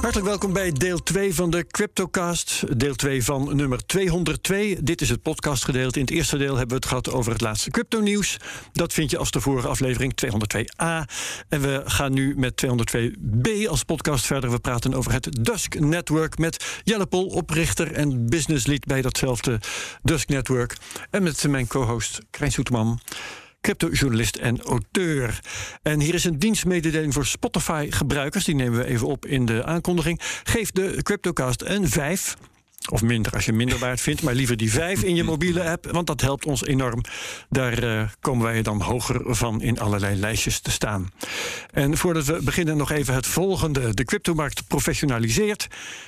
Hartelijk welkom bij deel 2 van de Cryptocast. Deel 2 van nummer 202. Dit is het podcastgedeelte. In het eerste deel hebben we het gehad over het laatste crypto-nieuws. Dat vind je als de vorige aflevering 202a. En we gaan nu met 202b als podcast verder. We praten over het Dusk Network met Jelle Pol, oprichter en business lead bij datzelfde Dusk Network. En met mijn co-host Krijn Soeterman cryptojournalist en auteur. En hier is een dienstmededeling voor Spotify-gebruikers. Die nemen we even op in de aankondiging. Geef de CryptoCast een 5. Of minder als je minder waard vindt, maar liever die 5 in je mobiele app, want dat helpt ons enorm. Daar uh, komen wij dan hoger van in allerlei lijstjes te staan. En voordat we beginnen, nog even het volgende. De cryptomarkt professionaliseert.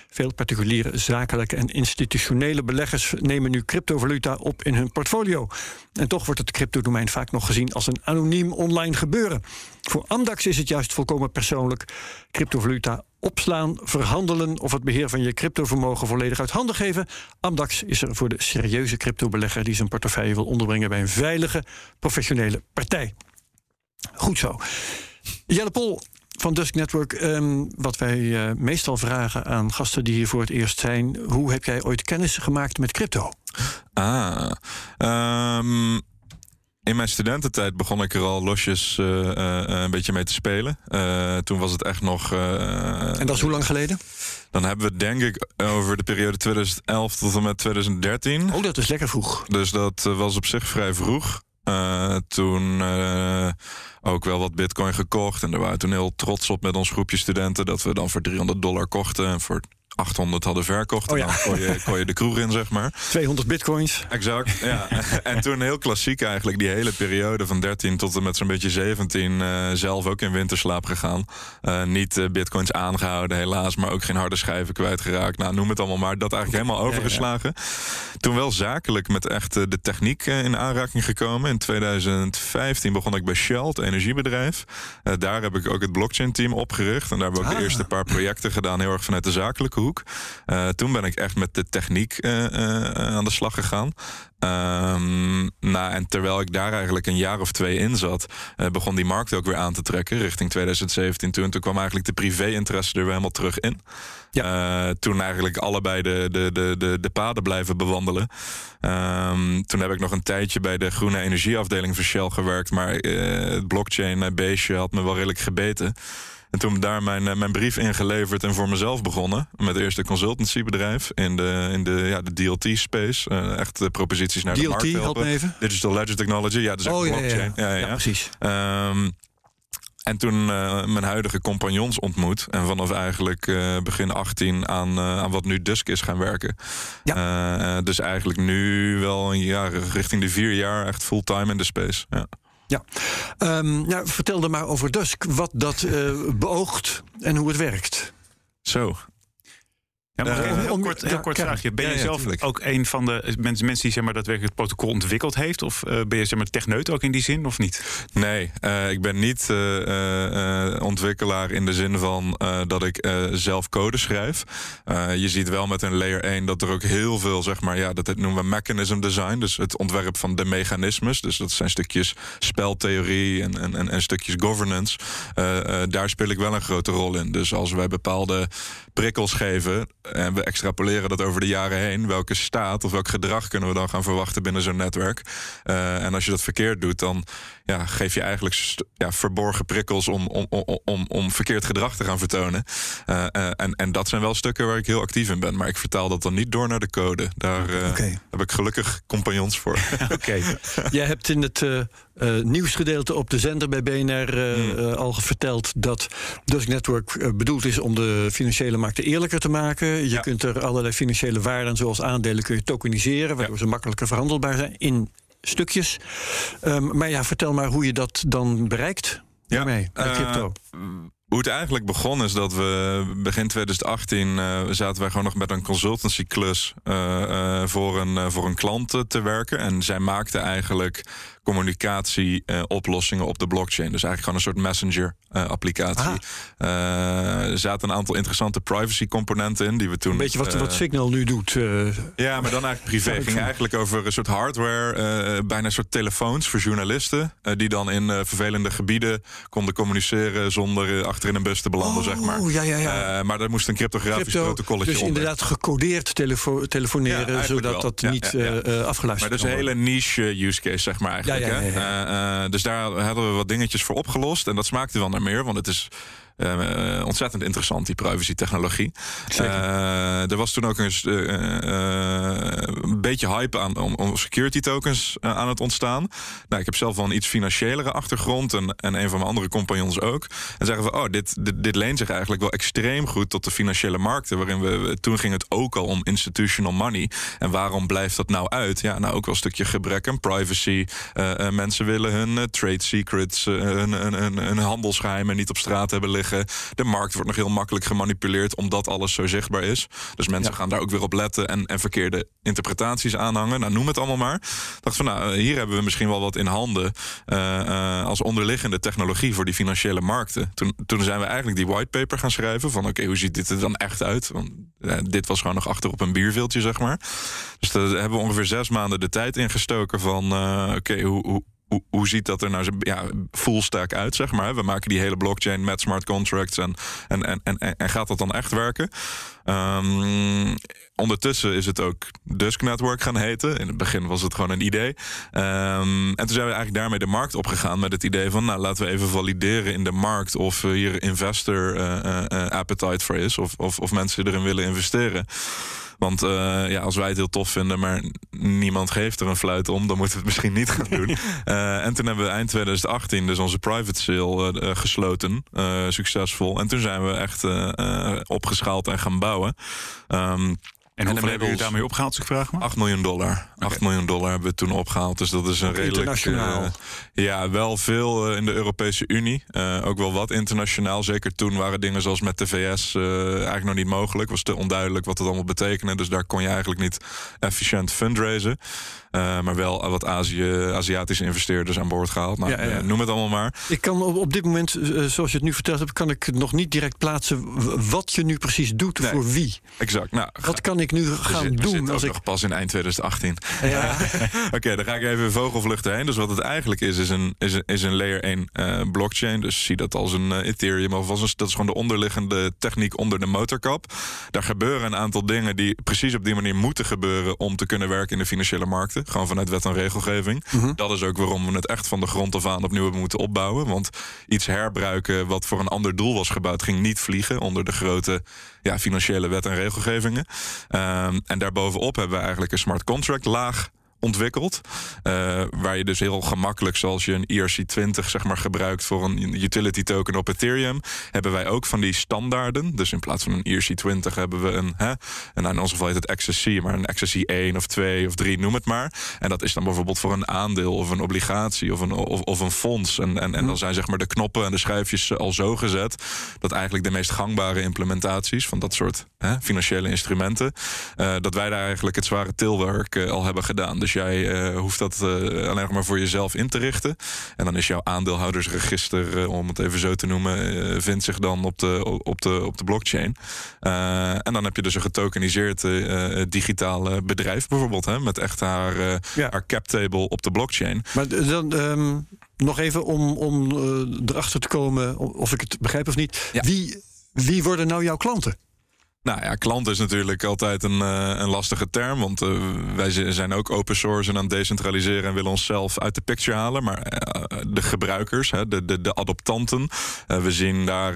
Veel particuliere, zakelijke en institutionele beleggers nemen nu cryptovaluta op in hun portfolio. En toch wordt het cryptodomein vaak nog gezien als een anoniem online gebeuren. Voor Amdax is het juist volkomen persoonlijk. Cryptovaluta opslaan, verhandelen of het beheer van je cryptovermogen volledig uit handen geven. Amdax is er voor de serieuze cryptobelegger die zijn portefeuille wil onderbrengen bij een veilige, professionele partij. Goed zo. Jelle Pol, van Dusk Network. Um, wat wij uh, meestal vragen aan gasten die hier voor het eerst zijn. Hoe heb jij ooit kennis gemaakt met crypto? Ah, um, in mijn studententijd begon ik er al losjes uh, uh, een beetje mee te spelen. toen was het echt nog. en dat is hoe lang geleden? Dan hebben we denk ik over de periode 2011 tot en met 2013. Oh, dat is lekker vroeg. Dus dat was op zich vrij vroeg. toen ook wel wat bitcoin gekocht. En daar waren toen heel trots op met ons groepje studenten... dat we dan voor 300 dollar kochten en voor 800 hadden verkocht. Oh ja. En dan kon je, kon je de kroeg in, zeg maar. 200 bitcoins. Exact, ja. en toen heel klassiek eigenlijk, die hele periode van 13 tot en met zo'n beetje 17... Uh, zelf ook in winterslaap gegaan. Uh, niet uh, bitcoins aangehouden, helaas, maar ook geen harde schijven kwijtgeraakt. Nou, noem het allemaal maar. Dat eigenlijk helemaal overgeslagen. Ja, ja. Toen wel zakelijk met echt de techniek in aanraking gekomen. In 2015 begon ik bij Shell, het energiebedrijf. daar heb ik ook het blockchain-team opgericht. En daar hebben we ook ah. de eerste paar projecten gedaan, heel erg vanuit de zakelijke hoek. Uh, toen ben ik echt met de techniek uh, uh, aan de slag gegaan. Um, nou, en terwijl ik daar eigenlijk een jaar of twee in zat, begon die markt ook weer aan te trekken richting 2017. Toen, toen kwam eigenlijk de privé-interesse er weer helemaal terug in. Ja. toen eigenlijk allebei de, de, de, de, de paden blijven bewandelen. Um, toen heb ik nog een tijdje bij de groene energieafdeling van Shell gewerkt. Maar het blockchain, beestje, had me wel redelijk gebeten. En toen daar mijn, eh, mijn brief ingeleverd en voor mezelf begonnen. Met eerst een consultancybedrijf in de, in de, ja, de DLT-space. Uh, eh, echt de proposities naar DLT, de markt helpen. help me even. Digital Ledger Technology, ja, dus oh, blockchain. Ja, ja, ja. ja precies. Um, en toen uh, mijn huidige compagnons ontmoet. En vanaf eigenlijk uh, begin 18 aan, uh, aan wat nu Dusk is gaan werken. Ja. dus eigenlijk nu wel een jaar, richting de vier jaar, echt fulltime in de space. Ja. Ja, um, nou, vertel er maar over Dusk, wat dat uh, beoogt en hoe het werkt. Zo, ja, maar uh, heel, kort, heel kort vraagje. Ben je zelf ook een van de mensen, mensen die zeg maar, daadwerkelijk het protocol ontwikkeld heeft? Of uh, ben je zeg maar, techneut ook in die zin, of niet? Nee, uh, ik ben niet ontwikkelaar in de zin van dat ik zelf code schrijf. je ziet wel met een layer 1 dat er ook heel veel, zeg maar, ja, dat noemen we mechanism design. Dus het ontwerp van de mechanismes. Dus dat zijn stukjes speltheorie en, en, en, en stukjes governance. daar speel ik wel een grote rol in. Dus als wij bepaalde prikkels geven en we extrapoleren dat over de jaren heen. Welke staat of welk gedrag kunnen we dan gaan verwachten binnen zo'n netwerk? Uh, en als je dat verkeerd doet, dan ja, geef je eigenlijk ja, verborgen prikkels om, om, om, om, om verkeerd gedrag te gaan vertonen. Uh, uh, en, en dat zijn wel stukken waar ik heel actief in ben. Maar ik vertaal dat dan niet door naar de code. Daar okay. heb ik gelukkig compagnons voor. Oké. Jij hebt in het nieuwsgedeelte op de zender bij BNR hmm. al verteld dat Dusk Network bedoeld is om de financiële markten eerlijker te maken. Je ja. kunt er allerlei financiële waarden, zoals aandelen, kun je tokeniseren, waardoor ja. ze makkelijker verhandelbaar zijn in stukjes. Um, maar ja, vertel maar hoe je dat dan bereikt. Ja, mee, met uh, crypto. Hoe het eigenlijk begon is dat we begin 2018 uh, zaten wij gewoon nog met een consultancyklus uh, uh, voor, een, voor een klant te werken. En zij maakte eigenlijk communicatieoplossingen op de blockchain. Dus eigenlijk gewoon een soort messenger-applicatie. er zaten een aantal interessante privacy-componenten in die we toen. Een beetje wat, wat Signal nu doet. ja, maar dan eigenlijk privé. Het ging eigenlijk over een soort hardware, bijna een soort telefoons voor journalisten. die dan in vervelende gebieden konden communiceren zonder achter in een bus te belanden, oh, zeg maar. Ja, ja, ja. maar daar moest een cryptografisch Crypto, protocolletje dus inderdaad gecodeerd telefo telefoneren, zodat dat niet afgeluisterd Maar dat is een hele niche use case, zeg maar eigenlijk. Hè? dus daar hadden we wat dingetjes voor opgelost. En dat smaakte wel naar meer, want het is uh, ontzettend interessant, die privacy-technologie. Uh, er was toen ook eens uh, een beetje hype aan, om, om security tokens aan het ontstaan. Nou, ik heb zelf wel een iets financiëlere achtergrond en, en een van mijn andere compagnons ook. En zeggen we, oh, dit, dit, dit leent zich eigenlijk wel extreem goed tot de financiële markten. Waarin we, toen ging het ook al om institutional money. En waarom blijft dat nou uit? Ja, nou ook wel een stukje gebrek aan privacy. mensen willen hun trade secrets, hun, hun, hun, hun handelsgeheimen niet op straat hebben liggen. De markt wordt nog heel makkelijk gemanipuleerd omdat alles zo zichtbaar is. Dus mensen gaan daar ook weer op letten en, en verkeerde interpretaties aanhangen. Nou, noem het allemaal maar. Ik dacht van, nou, hier hebben we misschien wel wat in handen uh, uh, als onderliggende technologie voor die financiële markten. Toen, toen zijn we eigenlijk die whitepaper gaan schrijven van, oké, hoe ziet dit er dan echt uit? Want uh, dit was gewoon nog achter op een bierveeltje, zeg maar. Dus daar hebben we ongeveer zes maanden de tijd ingestoken van, oké, hoe, hoe hoe, ziet dat er nou ja, full stack uit, zeg maar? We maken die hele blockchain met smart contracts en, en, en, en, en gaat dat dan echt werken? Um, ondertussen is het ook Dusk Network gaan heten. In het begin was het gewoon een idee. Um, en toen zijn we eigenlijk daarmee de markt opgegaan met het idee van... nou, laten we even valideren in de markt of hier investor uh, uh, appetite voor is... Of, of, of mensen erin willen investeren. Want uh, ja, als wij het heel tof vinden, maar niemand geeft er een fluit om, dan moeten we het misschien niet gaan doen. uh, en toen hebben we eind 2018 dus onze private sale uh, gesloten, succesvol. En toen zijn we echt opgeschaald en gaan bouwen. Um, en, hoeveel hebben jullie daarmee opgehaald, ik vraag 8 miljoen dollar. 8 miljoen dollar hebben we toen opgehaald. Dus dat is een redelijk... Internationaal. Uh, ja, wel veel uh, in de Europese Unie. Uh, ook wel wat internationaal. Zeker toen waren dingen zoals met de VS eigenlijk nog niet mogelijk. was te onduidelijk wat het allemaal betekende. Dus daar kon je eigenlijk niet efficiënt fundraisen. Uh, maar wel wat Azië, Aziatische investeerders aan boord gehaald. Nou, ja, ja. noem het allemaal maar. Ik kan op, op dit moment, uh, zoals je het nu verteld hebt, kan ik nog niet direct plaatsen wat je nu precies doet nee, voor wie. Exact. Nou, wat kan ik nu gaan doen? als ik nog pas in eind 2018. Ja. Oké, okay, dan ga ik even vogelvluchten heen. Dus wat het eigenlijk is, is een, is een, is een layer 1 uh, blockchain. Dus zie dat als een Ethereum of als een, dat is gewoon de onderliggende techniek onder de motorkap. Daar gebeuren een aantal dingen die precies op die manier moeten gebeuren om te kunnen werken in de financiële markten. Gewoon vanuit wet en regelgeving. Mm-hmm. Dat is ook waarom we het echt van de grond af aan opnieuw hebben moeten opbouwen. Want iets herbruiken wat voor een ander doel was gebouwd, ging niet vliegen onder de grote ja, financiële wet en regelgevingen. Um, en daarbovenop hebben we eigenlijk een smart contract laag ontwikkeld. Uh, waar je dus heel gemakkelijk, zoals je een ERC20 zeg maar, gebruikt voor een utility token op Ethereum, hebben wij ook van die standaarden. Dus in plaats van een ERC20 hebben we een, hè, en in ons geval het XSC, maar een XSC 1 of 2 of 3, noem het maar. En dat is dan bijvoorbeeld voor een aandeel of een obligatie of een, of, of een fonds. En, en, dan zijn zeg maar de knoppen en de schuifjes al zo gezet dat eigenlijk de meest gangbare implementaties van dat soort hè, financiële instrumenten, uh, dat wij daar eigenlijk het zware tilwerk uh, al hebben gedaan. Dus dus jij uh, hoeft dat uh, alleen maar voor jezelf in te richten. En dan is jouw aandeelhoudersregister, uh, om het even zo te noemen, vindt zich dan op de, op de, op de blockchain. en dan heb je dus een getokeniseerd digitaal bedrijf bijvoorbeeld, hè, met echt haar, ja. haar cap table op de blockchain. Maar dan. Um, nog even om, om erachter te komen of ik het begrijp of niet. Ja. Wie, wie worden nou jouw klanten? Nou ja, klant is natuurlijk altijd een, uh, een lastige term. Want uh, wij zijn ook open source en aan het decentraliseren en willen onszelf uit de picture halen. Maar uh, de gebruikers, hè, de, de, de adoptanten. we zien daar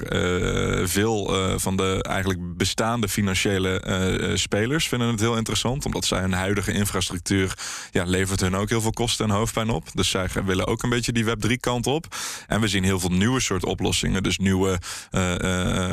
veel van de eigenlijk bestaande financiële spelers vinden het heel interessant. Omdat zij hun huidige infrastructuur ja, levert hun ook heel veel kosten en hoofdpijn op. Dus zij willen ook een beetje die Web3 kant op. En we zien heel veel nieuwe soort oplossingen. Dus nieuwe,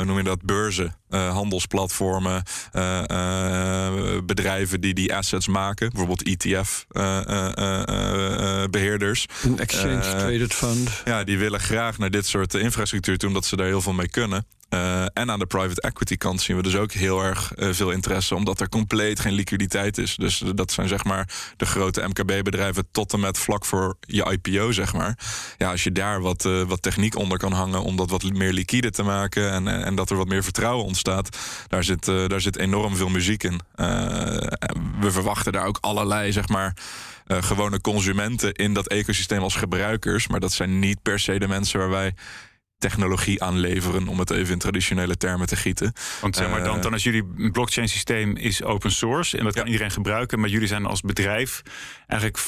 noem je dat, beurzen, handelsplatforms platformen, uh, uh, bedrijven die die assets maken, bijvoorbeeld ETF-beheerders. beheerders. Een exchange traded fund. Ja, die willen graag naar dit soort infrastructuur toe, omdat ze daar heel veel mee kunnen. Uh, en aan de private equity kant zien we dus ook heel erg uh, veel interesse, omdat er compleet geen liquiditeit is. Dus dat zijn zeg maar de grote MKB-bedrijven tot en met vlak voor je IPO, zeg maar. Ja, als je daar wat, wat techniek onder kan hangen om dat wat meer liquide te maken en, en dat er wat meer vertrouwen ontstaat, daar zit, daar zit enorm veel muziek in. we verwachten daar ook allerlei, zeg maar. gewone consumenten in dat ecosysteem als gebruikers. Maar dat zijn niet per se de mensen waar wij technologie aanleveren, om het even in traditionele termen te gieten. Want zeg maar dan, eh, dan als jullie blockchain systeem is open source en dat kan iedereen gebruiken, maar jullie zijn als bedrijf eigenlijk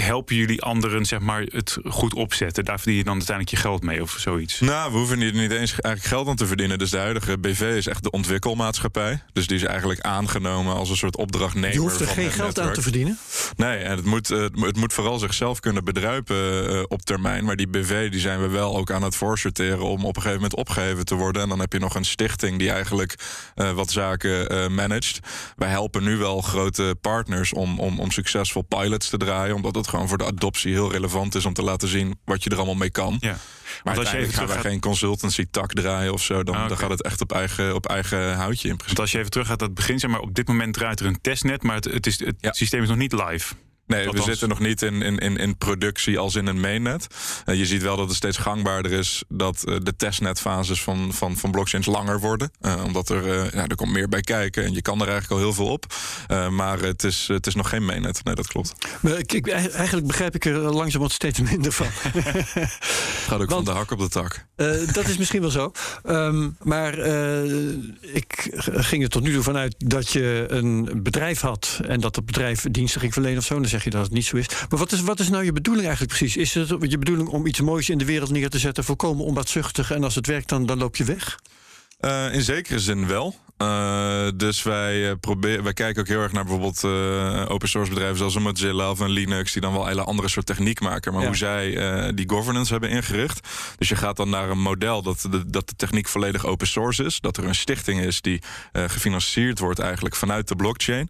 helpen jullie anderen zeg maar het goed opzetten. Daar verdien je dan uiteindelijk je geld mee of zoiets. Nou, we hoeven niet, niet eens eigenlijk geld aan te verdienen. Dus de huidige BV is echt de ontwikkelmaatschappij. Dus die is eigenlijk aangenomen als een soort opdrachtnemer. Je hoeft er geen geld aan te verdienen. Nee, en het moet, het moet vooral zichzelf kunnen bedruipen uh, op termijn. Maar die BV die zijn we wel ook aan het voorsorteren om op een gegeven moment opgeheven te worden. En dan heb je nog een stichting die eigenlijk uh, wat zaken uh, managt. Wij helpen nu wel grote partners om, om, om succesvol pilots te draaien. Omdat het gewoon voor de adoptie heel relevant is om te laten zien wat je er allemaal mee kan. Ja. Maar als je even gaan wij geen consultancy tak draaien of zo. Dan, ah, dan gaat het echt op eigen, op eigen houtje in principe. Want als je even terug gaat, dat begin zeg maar op dit moment draait er een testnet, maar het, het, is, het systeem is nog niet live. Nee, we zitten nog niet in, in, in, productie als in een mainnet. Uh, je ziet wel dat het steeds gangbaarder is dat uh, de testnetfases van, van, van blockchains langer worden. Uh, omdat er, ja, er komt meer bij kijken en je kan er eigenlijk al heel veel op. maar het is, het is nog geen mainnet. Nee, dat klopt. Maar ik, ik, eigenlijk begrijp ik er langzaam wat steeds minder van. Gaat ook van de hak op de tak. dat is misschien wel zo. Um, maar ik ging er tot nu toe vanuit dat je een bedrijf had en dat het bedrijf diensten ging verlenen of zo zeg je dat het niet zo is. Maar wat is, wat is nou je bedoeling eigenlijk precies? Is het je bedoeling om iets moois in de wereld neer te zetten, volkomen onbaatzuchtig, en als het werkt, dan, dan loop je weg? Uh, in zekere zin wel. Uh, dus wij, proberen, wij kijken ook heel erg naar bijvoorbeeld uh, open source bedrijven zoals een Mozilla of een Linux, die dan wel een hele andere soort techniek maken. Maar hoe zij die governance hebben ingericht. Dus je gaat dan naar een model dat de, dat de techniek volledig open source is. Dat er een stichting is die gefinancierd wordt eigenlijk vanuit de blockchain.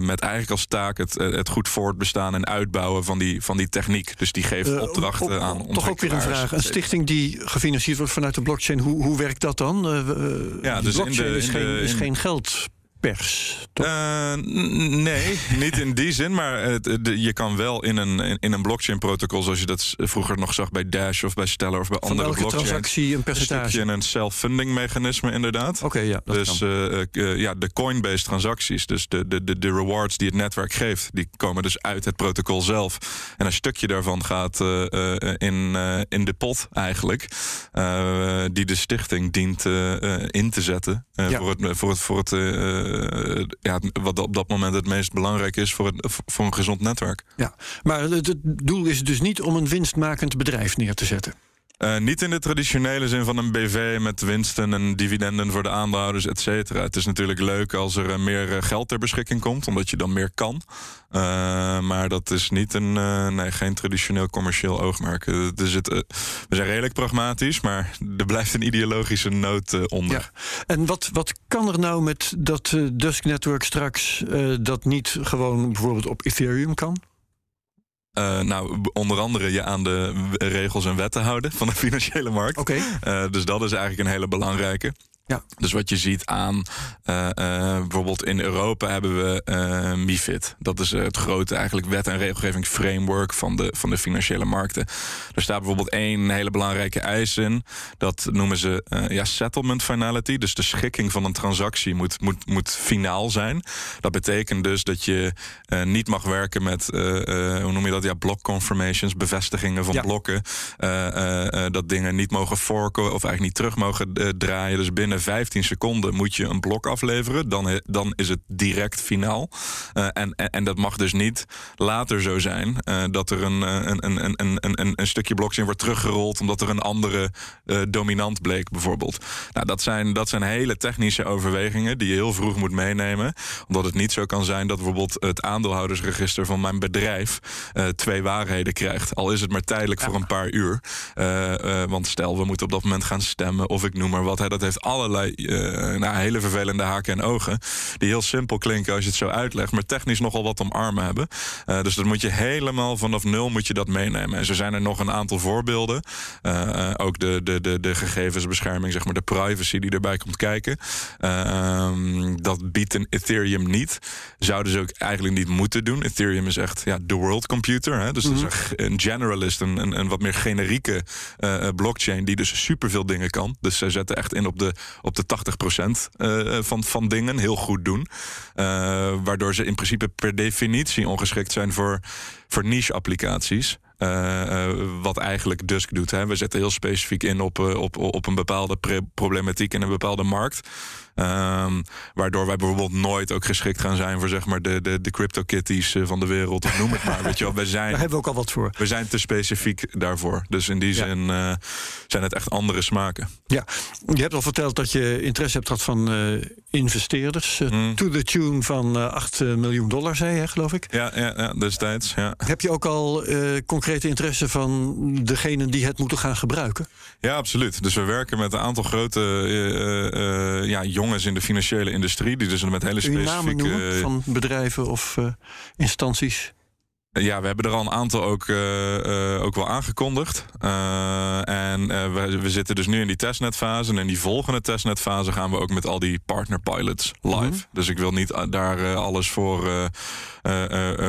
met eigenlijk als taak het, het goed voortbestaan en uitbouwen van die, van die techniek. Dus die geeft opdrachten aan aan Toch ook weer een vraag. Een stichting die gefinancierd wordt vanuit de blockchain, hoe, hoe werkt dat dan? Ja, dus in de, in de is geen geld pers. Uh, nee, niet in die zin. Maar je kan wel in een, in een blockchain-protocol, zoals je dat vroeger nog zag bij Dash of bij Stellar of bij Van andere blockchains. transactie een percentage. Een, een self-funding mechanisme, inderdaad. Oké, ja. dus uh, ja, de coin-based transacties, dus de, de, de, de rewards die het netwerk geeft, die komen dus uit het protocol zelf. En een stukje daarvan gaat in, in de pot eigenlijk, die de stichting dient in te zetten ja. voor het. Voor het, voor het ja, wat op dat moment het meest belangrijk is voor, het, voor een gezond netwerk. Ja, maar het, doel is dus niet om een winstmakend bedrijf neer te zetten. Uh, niet in de traditionele zin van een BV met winsten en dividenden voor de aandeelhouders, et cetera. Het is natuurlijk leuk als er uh, meer geld ter beschikking komt, omdat je dan meer kan. Maar dat is niet een, nee, geen traditioneel commercieel oogmerk. Het, we zijn redelijk pragmatisch, maar er blijft een ideologische noot onder. Ja. En wat, wat kan er nou met dat Dusk Network straks dat niet gewoon bijvoorbeeld op Ethereum kan? Uh, nou, onder andere je aan de regels en wetten houden van de financiële markt. Oké. Okay. Uh, dus dat is eigenlijk een hele belangrijke. Ja. Dus wat je ziet aan uh, uh, bijvoorbeeld in Europa hebben we uh, MIFID. Dat is het grote eigenlijk wet- en regelgevingsframework van de, van de financiële markten. Er staat bijvoorbeeld één hele belangrijke eis in. Dat noemen ze ja, settlement finality. Dus de schikking van een transactie moet, moet, moet finaal zijn. Dat betekent dus dat je niet mag werken met, hoe noem je dat? Ja, block confirmations, bevestigingen van ja. blokken. dat dingen niet mogen forken of eigenlijk niet terug mogen draaien. Dus binnen 15 seconden moet je een blok afleveren. Dan, dan is het direct finaal. Uh, en, en, en, dat mag dus niet later zo zijn uh, dat er een, een, een, een, een, een stukje blockchain wordt teruggerold omdat er een andere uh, dominant bleek, bijvoorbeeld. Nou, dat zijn, dat zijn hele technische overwegingen die je heel vroeg moet meenemen. Omdat het niet zo kan zijn dat bijvoorbeeld het aandeelhoudersregister van mijn bedrijf twee waarheden krijgt. Al is het maar tijdelijk ja. voor een paar uur. want stel, we moeten op dat moment gaan stemmen of ik noem maar wat. Hè, dat heeft alle allerlei nou, hele vervelende haken en ogen. Die heel simpel klinken als je het zo uitlegt, maar technisch nogal wat omarmen hebben. dus dat moet je helemaal vanaf nul moet je dat meenemen. En zo zijn er nog een aantal voorbeelden. ook de, de, de, de gegevensbescherming, zeg maar, de privacy die erbij komt kijken. Ehm, dat biedt een Ethereum niet. Zouden ze ook eigenlijk niet moeten doen. Ethereum is echt ja, de world computer. Hè? Dus mm dat is mhm. een generalist, een, een, een wat meer generieke blockchain die dus superveel dingen kan. Dus zij zetten echt in op de, op de 80% uh, van, van dingen. Heel goed doen. Uh, waardoor ze in principe per definitie ongeschikt zijn voor, voor niche applicaties. Uh, wat eigenlijk Dusk doet. Hè. We zetten heel specifiek in op, op, op een bepaalde problematiek in een bepaalde markt. Um, waardoor wij bijvoorbeeld nooit ook geschikt gaan zijn voor zeg maar de, de, de crypto kitties eh, van de wereld. Of noem het maar. Weet je wel, we zijn, Daar hebben we ook al wat voor. We zijn te specifiek daarvoor. Dus in die zin uh, zijn het echt andere smaken. Ja, je hebt al verteld dat je interesse hebt gehad van uh, investeerders. Mm. To the tune van 8 miljoen dollar, zei je, geloof ik. Ja, ja, ja destijds. Ja. Heb je ook al concrete interesse van degenen die het moeten gaan gebruiken? Ja, absoluut. Dus we werken met een aantal grote ja, jonge jongens in de financiële industrie. Die dus met hele specifieke... namen noemen van bedrijven of uh, instanties? Ja, we hebben er al een aantal ook, uh, uh, ook wel aangekondigd. Uh, en we, we, zitten dus nu in die testnetfase. En in die volgende testnetfase gaan we ook met al die partner pilots live. Mm -hmm. Dus ik wil niet daar alles voor,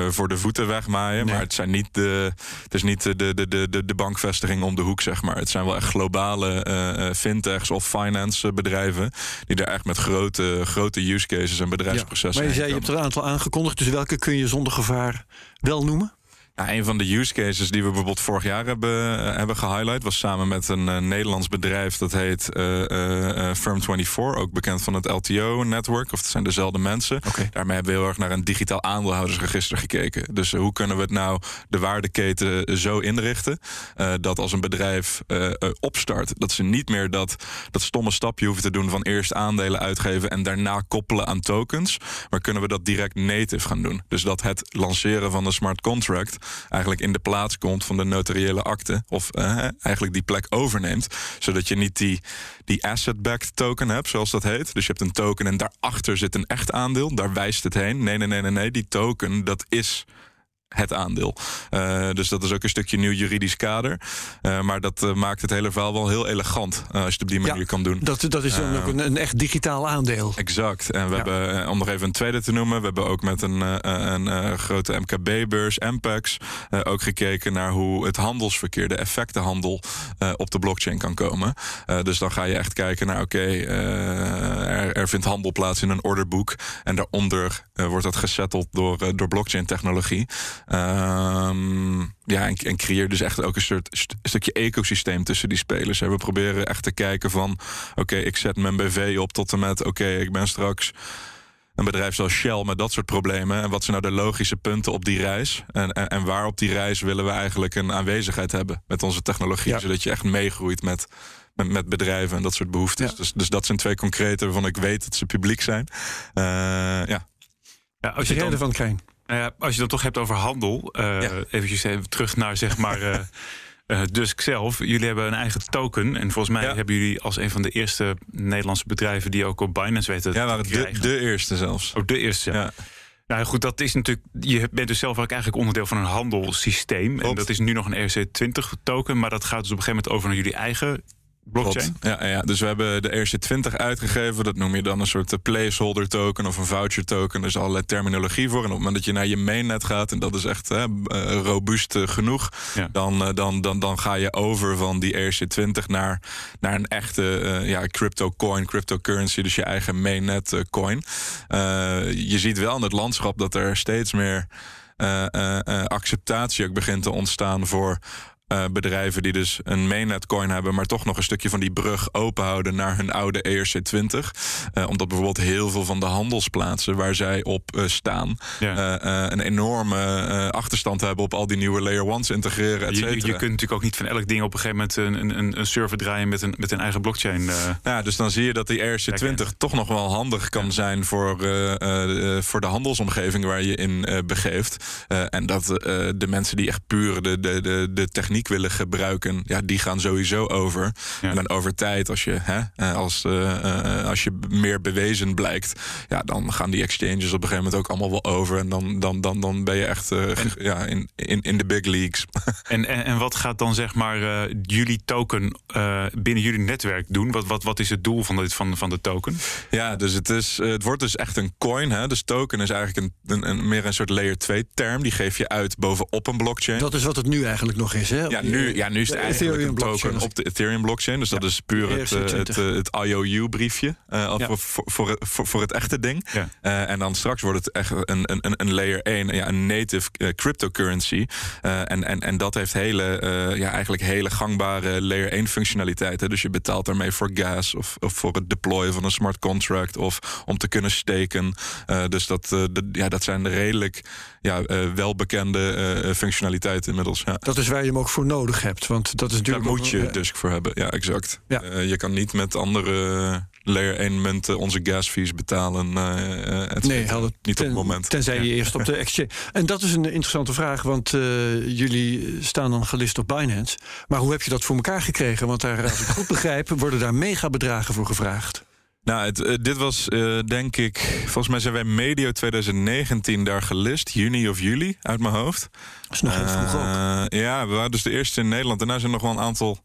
voor de voeten wegmaaien. Nee. Maar het, zijn niet de, het is niet de, de, de, de, de bankvestiging om de hoek, zeg maar. Het zijn wel echt globale fintechs of finance bedrijven. Die daar echt met grote, grote use cases en bedrijfsprocessen. Ja, maar je zei, je hebt er een aantal aangekondigd. Dus welke kun je zonder gevaar wel noemen? Ja, een van de use cases die we bijvoorbeeld vorig jaar hebben, uh, hebben gehighlight... was samen met een uh, Nederlands bedrijf dat heet uh, Firm24... ook bekend van het LTO-network, of het zijn dezelfde mensen. Okay. Daarmee hebben we heel erg naar een digitaal aandeelhoudersregister gekeken. Dus hoe kunnen we het nou de waardeketen zo inrichten... dat als een bedrijf opstart, dat ze niet meer dat, dat stomme stapje hoeven te doen... van eerst aandelen uitgeven en daarna koppelen aan tokens... maar kunnen we dat direct native gaan doen. Dus dat het lanceren van een smart contract eigenlijk in de plaats komt van de notariële akte. Of uh, eigenlijk die plek overneemt. Zodat je niet die, die asset-backed token hebt, zoals dat heet. Dus je hebt een token en daarachter zit een echt aandeel. Daar wijst het heen. Nee, nee, nee, nee, nee. Die token, dat is het aandeel. Uh, dus dat is ook een stukje nieuw juridisch kader. Uh, maar dat uh, maakt het hele verhaal wel heel elegant als je het op die manier ja, kan doen. Dat, dat is dan ook een, een, echt digitaal aandeel. Exact. En we ja. hebben, om nog even een tweede te noemen, we hebben ook met een, een, grote MKB-beurs, MPEX, ook gekeken naar hoe het handelsverkeer, de effectenhandel op de blockchain kan komen. dus dan ga je echt kijken naar, oké, okay, er, er, vindt handel plaats in een orderboek en daaronder wordt dat gesetteld door, door blockchain-technologie. Um, ja, en, en, creëer dus echt ook een soort st stukje ecosysteem tussen die spelers. We proberen echt te kijken van... oké, ik zet mijn BV op tot en met... oké, ik ben straks een bedrijf zoals Shell met dat soort problemen. En wat zijn nou de logische punten op die reis? En, en, en waar op die reis willen we eigenlijk een aanwezigheid hebben met onze technologie? Ja. Zodat je echt meegroeit met, met, met, bedrijven en dat soort behoeftes. Ja. Dus, dus dat zijn twee concrete waarvan ik weet dat ze publiek zijn. Uh, ja. ja, als je dan... van Krijn. Nou ja, als je dan toch hebt over handel, uh, ja. eventjes even terug naar zeg maar. Uh, uh, Dusk zelf, jullie hebben een eigen token. En volgens mij ja. hebben jullie als een van de eerste Nederlandse bedrijven die ook op Binance weten. Ja, waren de, de eerste zelfs. Ook oh, de eerste. Ja. Nou goed, dat is natuurlijk. Je bent dus zelf ook eigenlijk onderdeel van een handelssysteem. Klopt. En dat is nu nog een ERC20 token. Maar dat gaat dus op een gegeven moment over naar jullie eigen blockchain. Ja, ja, dus we hebben de ERC20 uitgegeven. Dat noem je dan een soort eh, placeholder token of een voucher token. Er is allerlei terminologie voor. En op het moment dat je naar je mainnet gaat, en dat is echt hè, eh, robuust uh, genoeg, ja. dan, dan, dan, dan ga je over van die ERC20 naar, naar een echte uh, ja, crypto coin, cryptocurrency, dus je eigen mainnet coin. je ziet wel in het landschap dat er steeds meer. Uh, uh, uh, acceptatie ook begint te ontstaan voor uh, bedrijven die dus een mainnet coin hebben, maar toch nog een stukje van die brug openhouden naar hun oude ERC20. Uh, omdat bijvoorbeeld heel veel van de handelsplaatsen waar zij op uh, staan, ja. een enorme achterstand hebben op al die nieuwe layer ones integreren. Et je, je, kunt natuurlijk ook niet van elk ding op een gegeven moment een, een, een server draaien met een, met een eigen blockchain. Ja, dus dan zie je dat die ERC20 toch nog wel handig kan ja. zijn voor, voor de handelsomgeving waar je in begeeft. en dat de mensen die echt puur de, de, de, de techniek techniek willen gebruiken, ja, die gaan sowieso over. Ja. En dan over tijd, als je, hè, eh, als, eh, eh, als je meer bewezen blijkt, ja, dan gaan die exchanges op een gegeven moment ook allemaal wel over. En dan, dan, dan, dan ben je echt eh, ja, in, in, in de big leagues. En, en, en wat gaat dan zeg maar eh, jullie token eh, binnen jullie netwerk doen? Wat, wat, wat is het doel van, dit, van, van de token? Ja, dus het, is, het wordt dus echt een coin. Hè? Dus token is eigenlijk een, een, een- meer een soort layer 2 term. Die geef je uit bovenop een blockchain. Dat is wat het nu eigenlijk nog is, hè? Ja, nu, ja, nu is het eigenlijk een token op de Ethereum blockchain. Dus dat is puur het, eh, het, ERC20. eh, het IOU-briefje Ja. voor, voor, voor, het- voor, voor het echte ding. Eh, en dan straks wordt het echt een, een, een- een layer 1, ja, een native eh, cryptocurrency. Eh, en, en, en dat heeft hele, eh, ja, eigenlijk hele gangbare layer 1 functionaliteiten. Dus je betaalt daarmee voor gas of, of voor het deployen van een smart contract of om te kunnen steken. Eh, dus dat, eh, de- ja, dat zijn redelijk ja, eh, welbekende eh, functionaliteiten inmiddels. Ja. Dat is waar je hem ook voor nodig hebt. Want dat is Daar natuurlijk. moet ook- je dus voor hebben. Ja, exact. Ja. Eh, je kan niet met andere layer 1 munten onze gas fees betalen. et Nee, hadden, niet op het moment. Tenzij je eerst op de exchange. En dat is een interessante vraag, want jullie staan dan gelist op Binance. Maar hoe heb je dat voor elkaar gekregen? Want daar, als ik goed begrijp, worden daar mega bedragen voor gevraagd. Nou, het, eh, dit was eh, denk ik... Volgens mij zijn wij medio 2019 daar gelist. Juni of juli, uit mijn hoofd. Dat is nog heel vroeg ook. Eh, ja, we waren dus de eerste in Nederland. Daarna zijn er nog wel een aantal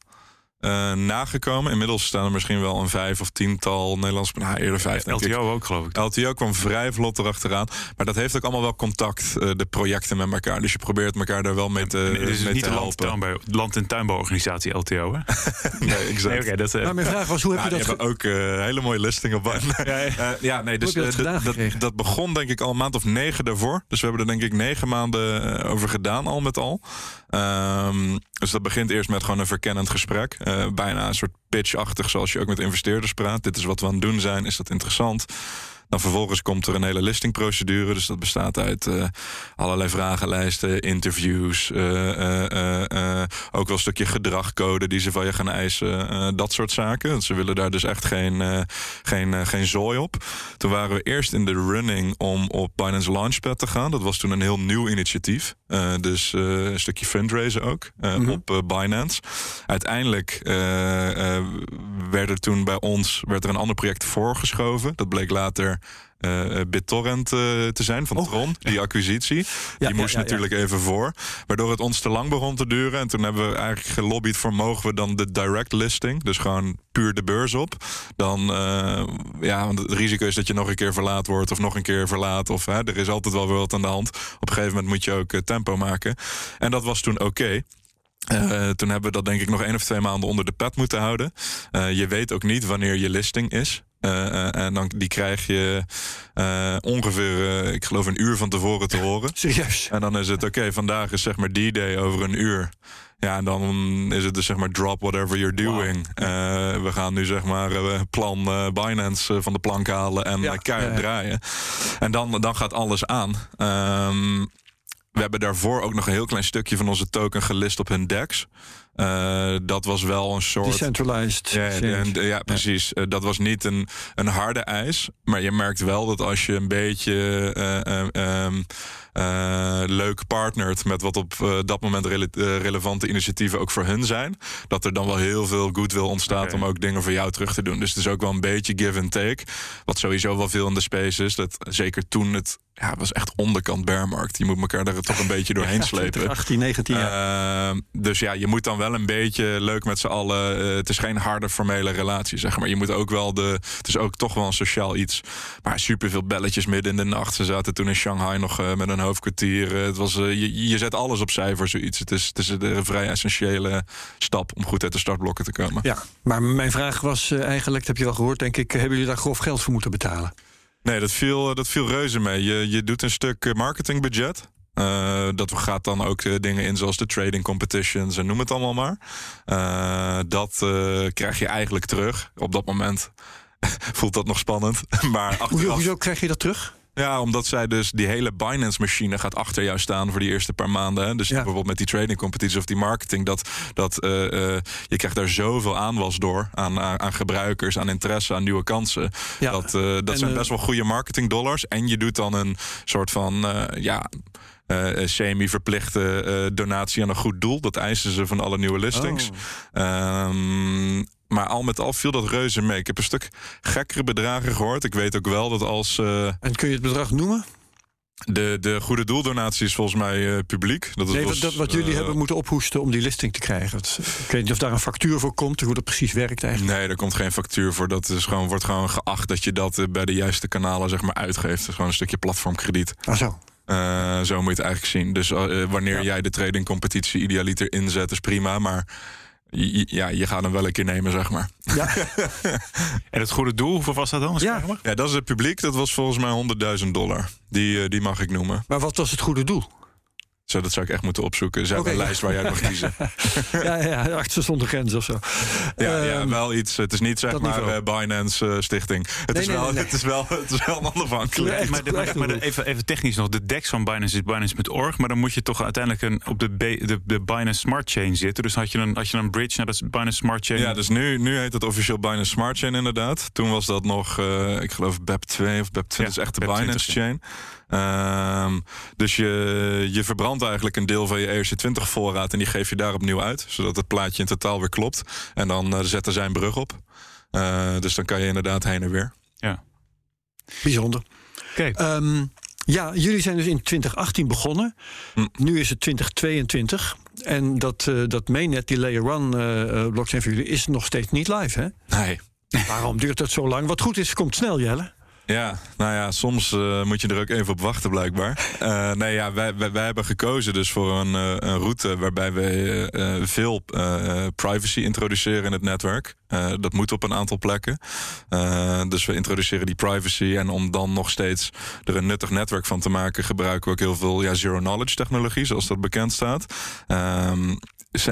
eh, nagekomen. Inmiddels staan er misschien wel een vijf of tiental Nederlands... Nou, eerder vijf, ik. LTO ook, geloof ik. LTO kwam vrij vlot erachteraan. Maar dat heeft ook allemaal wel contact, eh, de projecten met elkaar. Dus je probeert elkaar daar wel mee te, En dit is mee niet te de helpen. land, en tuinbouworganisatie LTO, hè? Nee, exact. Nee, oké, dat, eh, Maar mijn vraag was, hoe heb Ja, je dat... ge- ook eh, hele mooie listing op. ja, ja, nee, dus heb je dat dat, dat begon denk ik al een maand of negen daarvoor. Dus we hebben er denk ik negen maanden over gedaan, al met al. Ehm, dus dat begint eerst met gewoon een verkennend gesprek. Eh, bijna een soort pitch-achtig, zoals je ook met investeerders praat. Dit is wat we aan het doen zijn, is dat interessant? Dan vervolgens komt er een hele listingprocedure. Dus dat bestaat uit eh, allerlei vragenlijsten, interviews, eh, eh, ook wel een stukje gedragcode die ze van je gaan eisen, dat soort zaken. Ze willen daar dus echt geen, geen, geen zooi op. Toen waren we eerst in de running om op Binance Launchpad te gaan. Dat was toen een heel nieuw initiatief. Dus een stukje fundraisen ook Mhm. op Binance. Uiteindelijk werd er toen bij ons werd er een ander project voorgeschoven. Dat bleek later eh, BitTorrent eh, te zijn van Oh, Tron, die acquisitie. Ja, die moest ja, natuurlijk even voor. Waardoor het ons te lang begon te duren. En toen hebben we eigenlijk gelobbyd voor mogen we dan de direct listing. Dus gewoon puur de beurs op. Dan, eh, ja, want het risico is dat je nog een keer verlaat wordt. Of nog een keer verlaat. Of hè, er is altijd wel weer wat aan de hand. Op een gegeven moment moet je ook eh, tempo maken. En dat was toen oké. Eh, toen hebben we dat denk ik nog één of twee maanden onder de pet moeten houden. Eh, je weet ook niet wanneer je listing is. Eh, eh, en dan, die krijg je eh, ongeveer, ik geloof, een uur van tevoren te horen. Serieus? En dan is het oké, vandaag is zeg maar D-Day over een uur. Ja, en dan is het dus zeg maar drop whatever you're doing. We gaan nu zeg maar plan Binance van de plank halen en Ja, keihard ja, ja. draaien. En dan, dan gaat alles aan. Ehm, we hebben daarvoor ook nog een heel klein stukje van onze token gelist op hun DEX. Eh, dat was wel een soort. Decentralized. Ja, en, ja, precies. Eh, dat was niet een, een harde eis. Maar je merkt wel dat als je een beetje eh, eh, ehm, eh, leuk partnert met wat op eh, dat moment rele- eh, relevante initiatieven ook voor hun zijn, dat er dan wel heel veel goodwill ontstaat Oké. om ook dingen voor jou terug te doen. Dus het is ook wel een beetje give and take. Wat sowieso wel veel in de space is. Dat zeker toen het ja, het was echt onderkant bearmarkt. Je moet elkaar er toch een beetje doorheen slepen. 18, 19 jaar. Dus ja, je moet dan wel een beetje leuk met z'n allen. eh, het is geen harde formele relatie, zeg maar. Je moet ook wel de. Het is ook toch wel een sociaal iets. Maar superveel belletjes midden in de nacht. Ze zaten toen in Shanghai nog eh, met een hoofdkwartier. Eh, het was, je, je zet alles opzij voor zoiets. Het is, het is een vrij essentiële stap om goed uit de startblokken te komen. Ja, maar mijn vraag was eigenlijk, dat heb je wel gehoord, denk ik, hebben jullie daar grof geld voor moeten betalen? Nee, dat viel, dat viel reuze mee. Je, je doet een stuk marketingbudget. Eh, dat gaat dan ook eh, dingen in zoals de trading competitions en noem het allemaal maar. Eh, dat krijg je eigenlijk terug. Op dat moment voelt dat nog spannend. maar Hoezo, achteraf, hoezo krijg je dat terug? ja, omdat zij dus die hele Binance-machine gaat achter jou staan voor die eerste paar maanden. Hè. Dus Ja. bijvoorbeeld met die trading competities of die marketing, dat, dat je krijgt daar zoveel aanwas door aan, aan, aan gebruikers, aan interesse, aan nieuwe kansen. Ja. Dat, dat En, zijn best wel goede marketing dollars. En je doet dan een soort van, ja, eh, semi-verplichte eh, donatie aan een goed doel. Dat eisen ze van alle nieuwe listings. Oh. Ehm, maar al met al viel dat reuze mee. Ik heb een stuk gekkere bedragen gehoord. Ik weet ook wel dat als En kun je het bedrag noemen? de, de goede doeldonatie is volgens mij publiek. Dat is Nee, was, dat, dat wat jullie hebben moeten ophoesten om die listing te krijgen. Dat- ik weet niet of daar een factuur voor komt, hoe dat precies werkt eigenlijk. Nee, er komt geen factuur voor. Dat is gewoon, wordt gewoon geacht dat je dat bij de juiste kanalen zeg maar, uitgeeft. Het is gewoon een stukje platformkrediet. Ah zo. Eh, zo moet je het eigenlijk zien. Dus eh, wanneer Ja. jij de tradingcompetitie idealiter inzet, is prima. Maar ja, je gaat hem wel een keer nemen, zeg maar. Ja, En het goede doel, hoeveel was dat dan? Ja. Ja, dat is het publiek. Dat was volgens mij 100.000 dollar. Die, eh, die mag ik noemen. maar wat was het goede doel? Zo, dat zou ik echt moeten opzoeken. Zijn Oké, een ja. lijst waar jij mag kiezen. ja, ja, artsen zonder grenzen of zo. Ja, ja, Ehm, wel iets. Het is niet zeg dat maar niveau. eh, Binance eh, Stichting. Het, Nee, is nee, wel, nee. Het, is wel, het is wel een onafhankelijk. Echt, maar de- maar, de- even, even technisch nog. De DEX van Binance is Binance.org. Maar dan moet je toch uiteindelijk een, op de, B- de, de Binance Smart Chain zitten. Dus had je een, had je een bridge naar de Binance Smart Chain. Ja, dus nu, nu heet het officieel Binance Smart Chain inderdaad. Toen was dat nog, eh, ik geloof BEP2 of BEP20 Ja, is echt de BEP20, Binance ja. Chain. Ehm, dus je, je verbrandt eigenlijk een deel van je ERC20 voorraad en die geef je daar opnieuw uit. Zodat het plaatje in totaal weer klopt. En dan eh, zetten zij een brug op. Eh, dus dan kan je inderdaad heen en weer. Bijzonder. Oké. Ehm, ja, jullie zijn dus in 2018 begonnen. Hm. Nu is het 2022. En dat, eh, dat mainnet, die Layer 1 eh, eh, blockchain voor jullie, is nog steeds niet live, hè? Nee. Waarom duurt dat zo lang? Wat goed is, komt snel, Jelle. Ja, nou ja, soms eh, moet je er ook even op wachten blijkbaar. Eh, nee, ja, wij, wij, hebben gekozen dus voor een, eh, een route waarbij we veel privacy introduceren in het netwerk. Dat moet op een aantal plekken. Dus we introduceren die privacy en om dan nog steeds er een nuttig netwerk van te maken, gebruiken we ook heel veel ja, zero knowledge technologie, zoals dat bekend staat.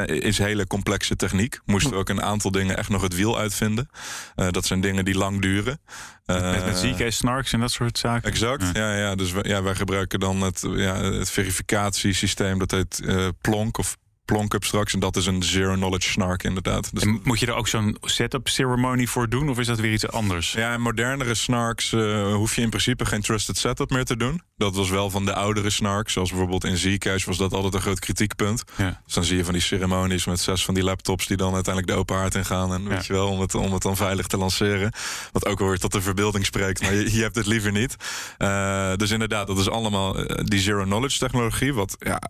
Is- hele complexe techniek. Moesten we ook een aantal dingen echt nog het wiel uitvinden. Eh, dat zijn dingen die lang duren. met, met Eh, ZK, Snarks en dat soort zaken. Exact, ja, ja. Dus wij, ja, wij gebruiken dan het, ja, het verificatiesysteem. Dat heet eh, Plonk of Plonkup straks. En dat is een zero-knowledge snark inderdaad. Dus En moet je er ook zo'n setup ceremony voor doen? Of is dat weer iets anders? ja, in modernere snarks eh, hoef je in principe geen trusted setup meer te doen. Dat was wel van de oudere snarks. Zoals bijvoorbeeld in Zcash was dat altijd een groot kritiekpunt. Ja. Dus dan zie je van die ceremonies met zes van die laptops... die dan uiteindelijk de open haard ingaan. En weet Ja. je wel, om het, om het dan veilig te lanceren. Wat ook weer tot de verbeelding spreekt. Maar je, je hebt het liever niet. Eh, dus inderdaad, dat is allemaal eh, die zero-knowledge technologie... wat ja,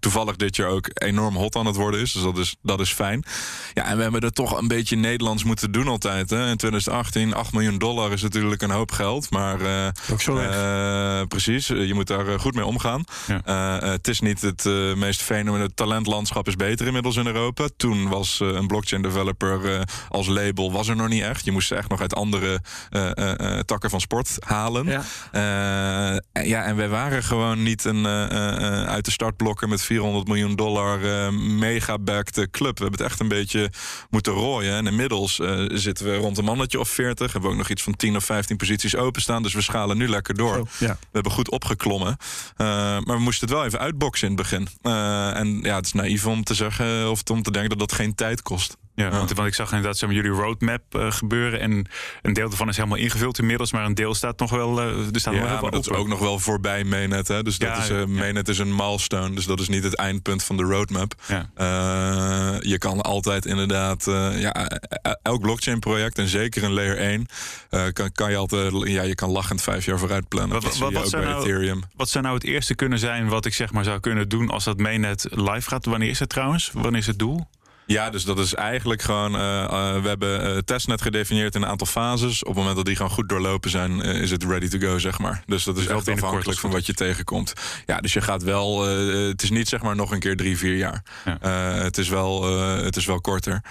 toevallig dit jaar ook enorm hot aan het worden is. Dus dat is, dat is fijn. Ja, en we hebben er toch een beetje Nederlands moeten doen altijd. Hè. In 2018, 8 miljoen dollar is natuurlijk een hoop geld. Maar eh, Ook zo erg. eh, precies, eh, je moet daar goed mee omgaan. Ja. Het is niet het meest fenomenale. Het talentlandschap is beter inmiddels in Europa. Toen was een blockchain developer als label was er nog niet echt. Je moest ze echt nog uit andere takken van sport halen. Ja. En ja, en wij waren gewoon niet een uit de startblokken met 400 miljoen dollar eh mega-backed club. We hebben het echt een beetje moeten rooien. En inmiddels eh, zitten we rond een mannetje of 40. Hebben we ook nog iets van 10 of 15 posities openstaan. Dus we schalen nu lekker door. Ja. We hebben goed opgeklommen. Eh, maar we moesten het wel even uitboksen in het begin. En ja, het is naïef om te zeggen of om te denken dat dat geen tijd kost. Ja, want, want ik zag inderdaad zeg maar, jullie roadmap eh, gebeuren. En een deel daarvan is helemaal ingevuld inmiddels. Maar een deel staat nog wel. eh, er staat nog wel maar dat is ook nog wel voorbij Mainnet. Hè? Dus dat Ja, is, ja. Mainnet is een milestone. Dus dat is niet het eindpunt van de roadmap. Je kan altijd inderdaad... ja, eh, elk blockchain project, en zeker een layer 1... eh, kan, kan je altijd... Ja, je kan lachend vijf jaar vooruit plannen. Wat- dat wat- wat bij nou- Ethereum. Wat zou nou het eerste kunnen zijn wat ik zeg maar zou kunnen doen als dat mainnet live gaat? Wanneer is het trouwens? Wanneer is het doel? Ja, dus dat is eigenlijk gewoon. eh, eh, we hebben eh, testnet gedefinieerd in een aantal fases. Op het moment dat die gewoon goed doorlopen zijn, is het ready to go, zeg maar. Dus dat is wel echt afhankelijk van wat je tegenkomt. Ja, dus je gaat wel. het is niet zeg maar nog een keer drie, vier jaar. Ja. Het, is wel, het is wel korter.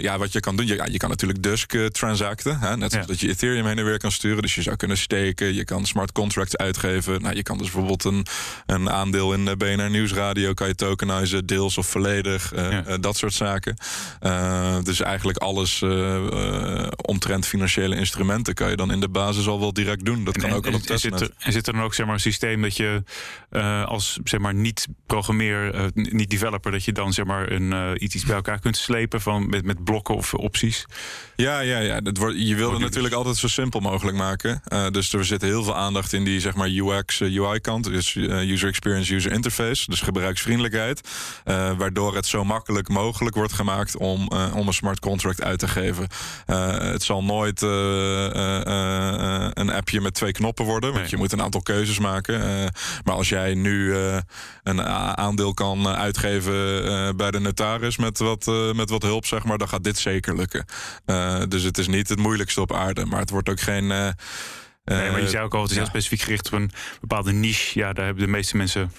Ja, wat je kan doen, je, ja, je kan natuurlijk Dusk transacten. Hè? Net zoals Ja. dat je Ethereum heen en weer kan sturen. Dus je zou kunnen steken. Je kan smart contracts uitgeven. Nou, je kan dus bijvoorbeeld een, een aandeel in eh, BNR Nieuwsradio. Kan je tokenizen, deels of volledig. dat soort zaken. dus eigenlijk alles omtrent financiële instrumenten kan je dan in de basis al wel direct doen. Dat kan ook al op testnet. En zit, er, en zit er dan ook zeg maar, een systeem dat je als zeg maar, niet programmeer, niet developer, dat je dan zeg maar, een, iets bij elkaar kunt slepen van, met, met blokken of opties? Ja, ja, ja. Dat wordt, je wil het natuurlijk altijd zo simpel mogelijk maken. dus er zit heel veel aandacht in die zeg maar, UX, UI-kant. Dus user experience, user interface. Dus gebruiksvriendelijkheid. waardoor het zo makkelijk mogelijk wordt gemaakt om, om een smart contract uit te geven. het zal nooit een appje met twee knoppen worden. Want je moet een aantal keuzes maken. maar als jij nu een aandeel kan uitgeven bij de notaris met wat, met wat hulp, zeg maar, dan gaat dit zeker lukken. dus het is niet het moeilijkste op aarde. Maar het wordt ook geen. nee, maar je zei ook al, het is heel specifiek gericht op een bepaalde niche. Ja, daar hebben de meeste mensen.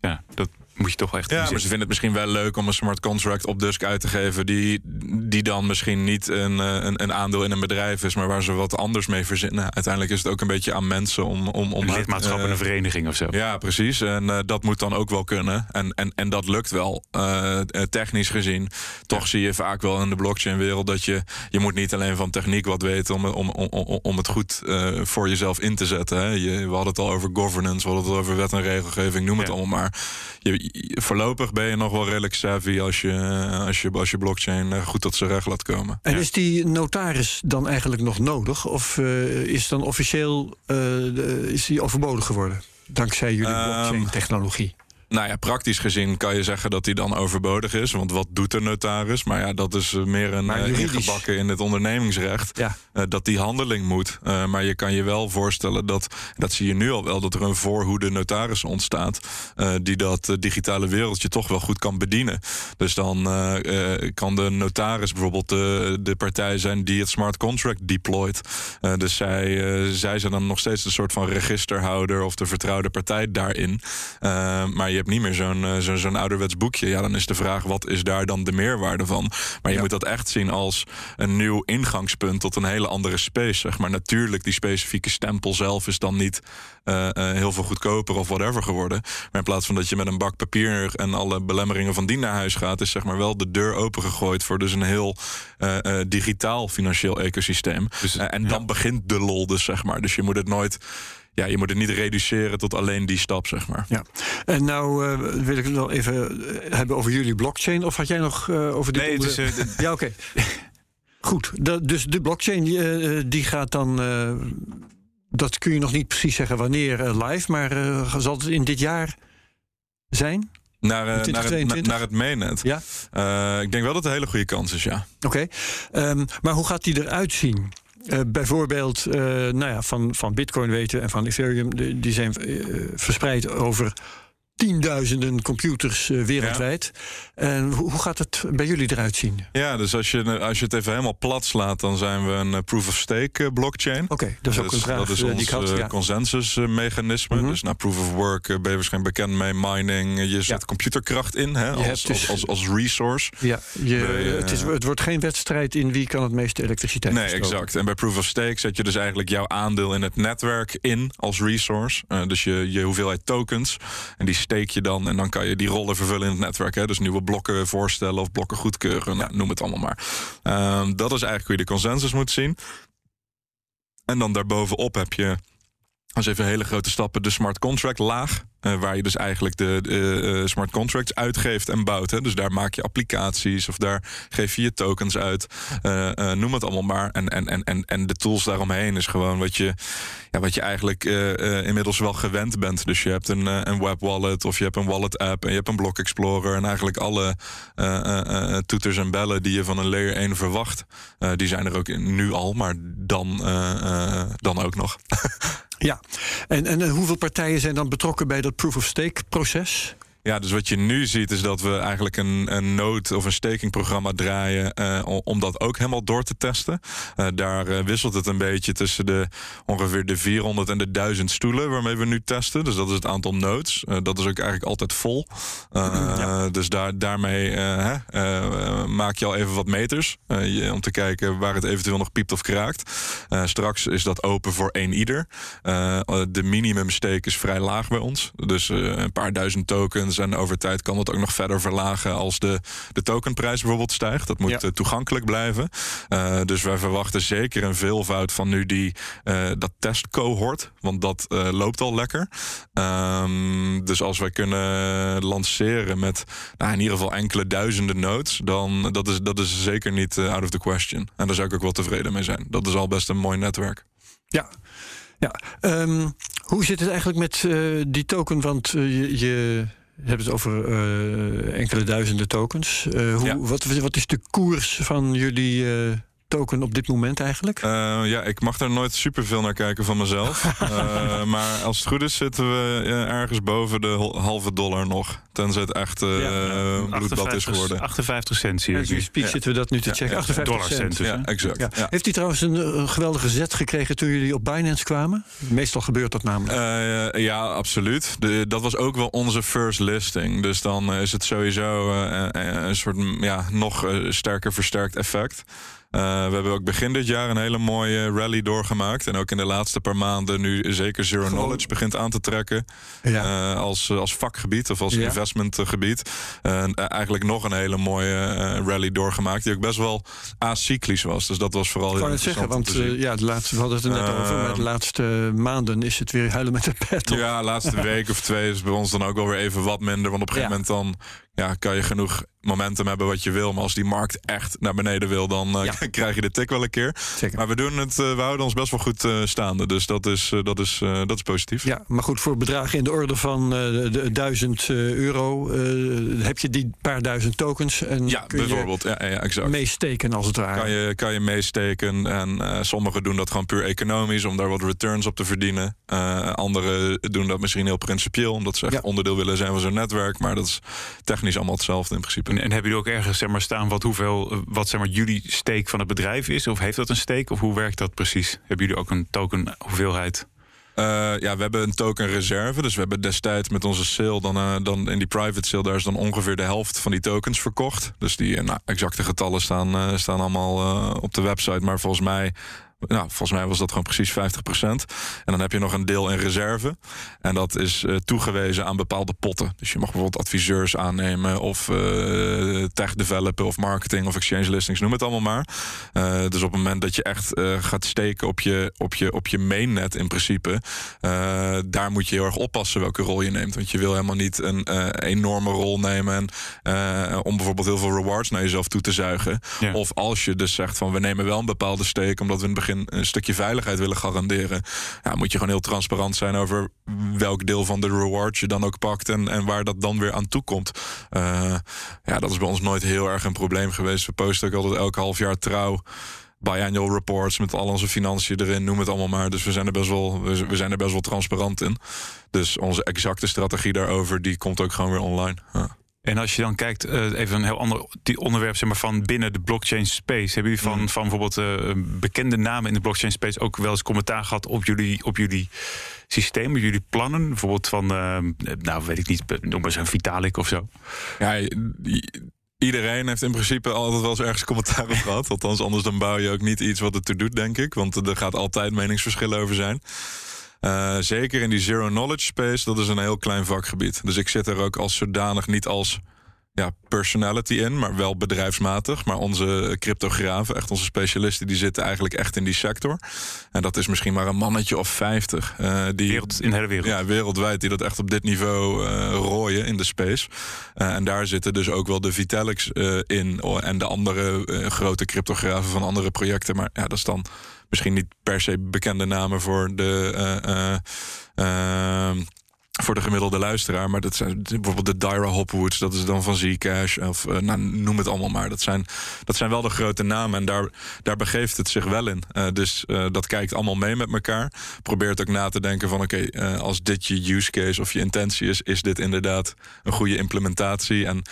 Ja, dat moet je toch echt. Ja, maar ze vinden het misschien wel leuk om een smart contract op Dusk uit te geven. Die, die dan misschien niet een, eh, een, een aandeel in een bedrijf is, maar waar ze wat anders mee verzinnen. Uiteindelijk is het ook een beetje aan mensen om. om, om een lidmaatschap in een vereniging of zo. Ja, precies. En uh, dat moet dan ook wel kunnen. En, en, en dat lukt wel. Uh, technisch gezien. Toch zie je vaak wel in de blockchain-wereld dat je. Je moet niet alleen van techniek wat weten om, om, om, om het goed voor jezelf in te zetten. Hè. Je, we hadden het al over governance, we hadden het al over wet en regelgeving, noem het allemaal maar. Je, voorlopig ben je nog wel redelijk savvy als je, als je, als je blockchain eh, goed tot zijn recht laat komen. En is die notaris dan eigenlijk nog nodig? Of uh, is dan officieel uh, is die overbodig geworden? Dankzij jullie ehm, blockchain-technologie? Nou ja, praktisch gezien kan je zeggen dat die dan overbodig is. Want wat doet de notaris? Maar ja, dat is meer een uh, ingebakken in het ondernemingsrecht. Ja. Uh, dat die handeling moet. Uh, maar je kan je wel voorstellen dat, dat zie je nu al wel, dat er een voorhoede notaris ontstaat. die dat digitale wereldje toch wel goed kan bedienen. Dus dan kan de notaris bijvoorbeeld de, de partij zijn die het smart contract deployt. dus zij, zij zijn dan nog steeds een soort van registerhouder of de vertrouwde partij daarin. maar je hebt niet meer zo'n uh, zo, zo'n ouderwets boekje. Ja, dan is de vraag, wat is daar dan de meerwaarde van? Maar je moet dat echt zien als een nieuw ingangspunt tot een hele andere space. Zeg maar natuurlijk, die specifieke stempel zelf is dan niet uh, uh, heel veel goedkoper of whatever geworden. Maar in plaats van dat je met een bak papier en alle belemmeringen van die naar huis gaat, is zeg maar wel de deur opengegooid voor dus een heel digitaal financieel ecosysteem. Dus, en dan begint de lol dus, zeg maar. Dus je moet het nooit ja, je moet het niet reduceren tot alleen die stap, zeg maar. Ja. En nou uh, wil ik het nog even eh, hebben over jullie blockchain. Of had jij nog uh, over dit? Nee, het is, uh, ja, oké. Okay. Goed, de, dus de blockchain die, die gaat dan. dat kun je nog niet precies zeggen wanneer live, maar zal het in dit jaar zijn? Naar, uh, naar, het, naar het mainnet. Ja? Uh, ik denk wel dat het een hele goede kans is, ja. Oké. Okay. Um, maar hoe gaat die eruit zien? Uh, bijvoorbeeld, uh, nou ja, van, van Bitcoin weten en van Ethereum, die zijn uh, verspreid over tienduizenden computers uh, wereldwijd. Ja. En hoe gaat het bij jullie eruit zien? Ja, dus als je, als je het even helemaal plat slaat, dan zijn we een proof-of-stake uh, blockchain. Oké, okay, dat is ook een vraag Dat is ons die had, ja. consensusmechanisme. Mm -hmm. Dus na proof of work ben je waarschijnlijk bekend mee mining. Je zet ja. computerkracht in hè, als, dus, als, als, als, resource. Ja, je, het, is, het wordt geen wedstrijd in wie kan het meeste elektriciteit Nee, exact. En bij proof of stake zet je dus eigenlijk jouw aandeel in het netwerk in als resource. Uh, dus je, je hoeveelheid tokens. En die steek je dan en dan kan je die rollen vervullen in het netwerk. Hè? Dus nieuwe blokken voorstellen of blokken goedkeuren. Nou, noem het allemaal maar. Um, dat is eigenlijk hoe je de consensus moet zien. En dan daarbovenop heb je als even hele grote stappen de smart contract laag. Uh, waar je dus eigenlijk de, uh, smart contracts uitgeeft en bouwt. Hè. Dus daar maak je applicaties of daar geef je je tokens uit. Uh, noem het allemaal maar. En, en, en, en, en de tools daaromheen is gewoon wat je, ja, wat je eigenlijk inmiddels wel gewend bent. Dus je hebt een, een web wallet of je hebt een wallet app en je hebt een block explorer. En eigenlijk alle toeters en bellen die je van een layer 1 verwacht. die zijn er ook nu al, maar dan, dan ook nog. Ja, en, en hoeveel partijen zijn dan betrokken bij dat proof-of-stake proces? Ja, dus wat je nu ziet is dat we eigenlijk een, een nood- of een stakingprogramma draaien uh, om dat ook helemaal door te testen. Uh, daar uh, wisselt het een beetje tussen de ongeveer de 400 en de 1000 stoelen waarmee we nu testen. Dus dat is het aantal nodes. dat is ook eigenlijk altijd vol. Ja. Dus daar, daarmee maak je al even wat meters je, om te kijken waar het eventueel nog piept of kraakt. straks is dat open voor één ieder. de minimum stake is vrij laag bij ons. Dus een paar duizend tokens. En over tijd kan dat ook nog verder verlagen als de, de tokenprijs bijvoorbeeld stijgt. Dat moet Ja. toegankelijk blijven. Dus wij verwachten zeker een veelvoud van nu die, dat testcohort. Want dat loopt al lekker. Um, dus als wij kunnen lanceren met nou, in ieder geval enkele duizenden nodes, dan dat is, dat is zeker niet uh, out of the question. En daar zou ik ook wel tevreden mee zijn. Dat is al best een mooi netwerk. Ja. Ja, um, hoe zit het eigenlijk met uh, die token? Want uh, je, je hebt het over uh, enkele duizenden tokens. hoe, ja. wat, wat is de koers van jullie token op dit moment eigenlijk? Uh, ja, ik mag daar nooit superveel naar kijken van mezelf. uh, maar als het goed is zitten we uh, ergens boven de halve dollar nog. Tenzij het echt uh, ja, bloedbad is geworden. 58 cent zie je. Ja, speech ja. zitten we dat nu te ja, checken. 58 dollar cent. Dus, ja, exact. Heeft hij trouwens een, een, geweldige zet gekregen toen jullie op Binance kwamen? Meestal gebeurt dat namelijk. Uh, ja, absoluut. De, dat was ook wel onze first listing. Dus dan is het sowieso uh, een soort ja, nog sterker versterkt effect. Uh, we hebben ook begin dit jaar een hele mooie rally doorgemaakt. En ook in de laatste paar maanden nu zeker Zero Gewoon. Knowledge begint aan te trekken. Ja. Uh, als, als vakgebied of als ja. investmentgebied. Uh, eigenlijk nog een hele mooie rally doorgemaakt. Die ook best wel acyclisch was. Dus dat was vooral ik heel het zeggen, want ja, de laatste, we hadden het er net over. Maar de laatste maanden is het weer huilen met de pet. Ja, de laatste week of twee is bij ons dan ook wel weer even wat minder. Want op een gegeven moment dan ja, kan je genoeg momentum hebben wat je wil. Maar als die markt echt naar beneden wil, dan uh, ja. krijg je de tik wel een keer. Zeker. Maar we doen het, uh, we houden ons best wel goed uh, staande. Dus dat is, dat, is, dat is positief. Ja, maar goed, voor bedragen in de orde van de, duizend euro heb je die paar duizend tokens. En ja, kun bijvoorbeeld. Je ja, ja, exact. meesteken als het ware. Kan je, kan je meesteken. En sommigen doen dat gewoon puur economisch om daar wat returns op te verdienen. anderen doen dat misschien heel principieel, omdat ze echt ja. onderdeel willen zijn van zo'n netwerk. Maar dat is technisch allemaal hetzelfde in principe. En, en hebben jullie ook ergens zeg maar, staan wat, hoeveel, wat zeg maar, jullie steek van het bedrijf is? Of heeft dat een steek? Of hoe werkt dat precies? Hebben jullie ook een token hoeveelheid? Uh, ja, we hebben een token reserve. Dus we hebben destijds met onze sale, dan, uh, dan in die private sale, daar is dan ongeveer de helft van die tokens verkocht. Dus die nou, exacte getallen staan, staan allemaal op de website. Maar volgens mij nou, volgens mij was dat gewoon precies 50%. En dan heb je nog een deel in reserve. En dat is uh, toegewezen aan bepaalde potten. Dus je mag bijvoorbeeld adviseurs aannemen, of uh, tech developen, of marketing, of exchange listings, noem het allemaal maar. Uh, dus op het moment dat je echt gaat steken op je, op je, op je mainnet in principe, daar moet je heel erg oppassen welke rol je neemt. Want je wil helemaal niet een enorme rol nemen en, om bijvoorbeeld heel veel rewards naar jezelf toe te zuigen. Ja. Of als je dus zegt van we nemen wel een bepaalde steek, omdat we in het begin een stukje veiligheid willen garanderen, ja, moet je gewoon heel transparant zijn over welk deel van de reward je dan ook pakt en, en waar dat dan weer aan toe komt. Uh, ja, dat is bij ons nooit heel erg een probleem geweest. We posten ook altijd elke half jaar trouw biannual reports met al onze financiën erin, noem het allemaal maar. Dus we zijn er best wel, we zijn er best wel transparant in. Dus onze exacte strategie daarover, die komt ook gewoon weer online. Ja. En als je dan kijkt, uh, even een heel ander onderwerp zeg maar, van binnen de blockchain space. Hebben jullie van, van bijvoorbeeld uh, bekende namen in de blockchain space ook wel eens commentaar gehad op jullie, op jullie systeem, op jullie plannen? Bijvoorbeeld van, uh, nou weet ik niet, noem maar zo'n Vitalik of zo. Ja, Iedereen heeft in principe altijd wel eens ergens commentaar op gehad. Althans, anders dan bouw je ook niet iets wat het toe doet, denk ik. Want er gaat altijd meningsverschillen over zijn. Uh, zeker in die zero knowledge space, dat is een heel klein vakgebied. Dus ik zit er ook als zodanig niet als ja, personality in, maar wel bedrijfsmatig. Maar onze cryptografen, echt onze specialisten, die zitten eigenlijk echt in die sector. En dat is misschien maar een mannetje of 50. Uh, die, Wereld, in de hele wereld. Ja, wereldwijd, die dat echt op dit niveau uh, rooien in de space. Uh, en daar zitten dus ook wel de Vitalics in. En de andere grote cryptografen van andere projecten. Maar ja, dat is dan misschien niet per se bekende namen voor de. Voor de gemiddelde luisteraar. Maar dat zijn bijvoorbeeld de Dyra Hopwoods. Dat is dan van Zcash. Of uh, nou, noem het allemaal maar. Dat zijn, dat zijn wel de grote namen. En daar, daar begeeft het zich wel in. Uh, dus uh, dat kijkt allemaal mee met elkaar. Probeert ook na te denken van... oké, als dit je use case of je intentie is... is dit inderdaad een goede implementatie. En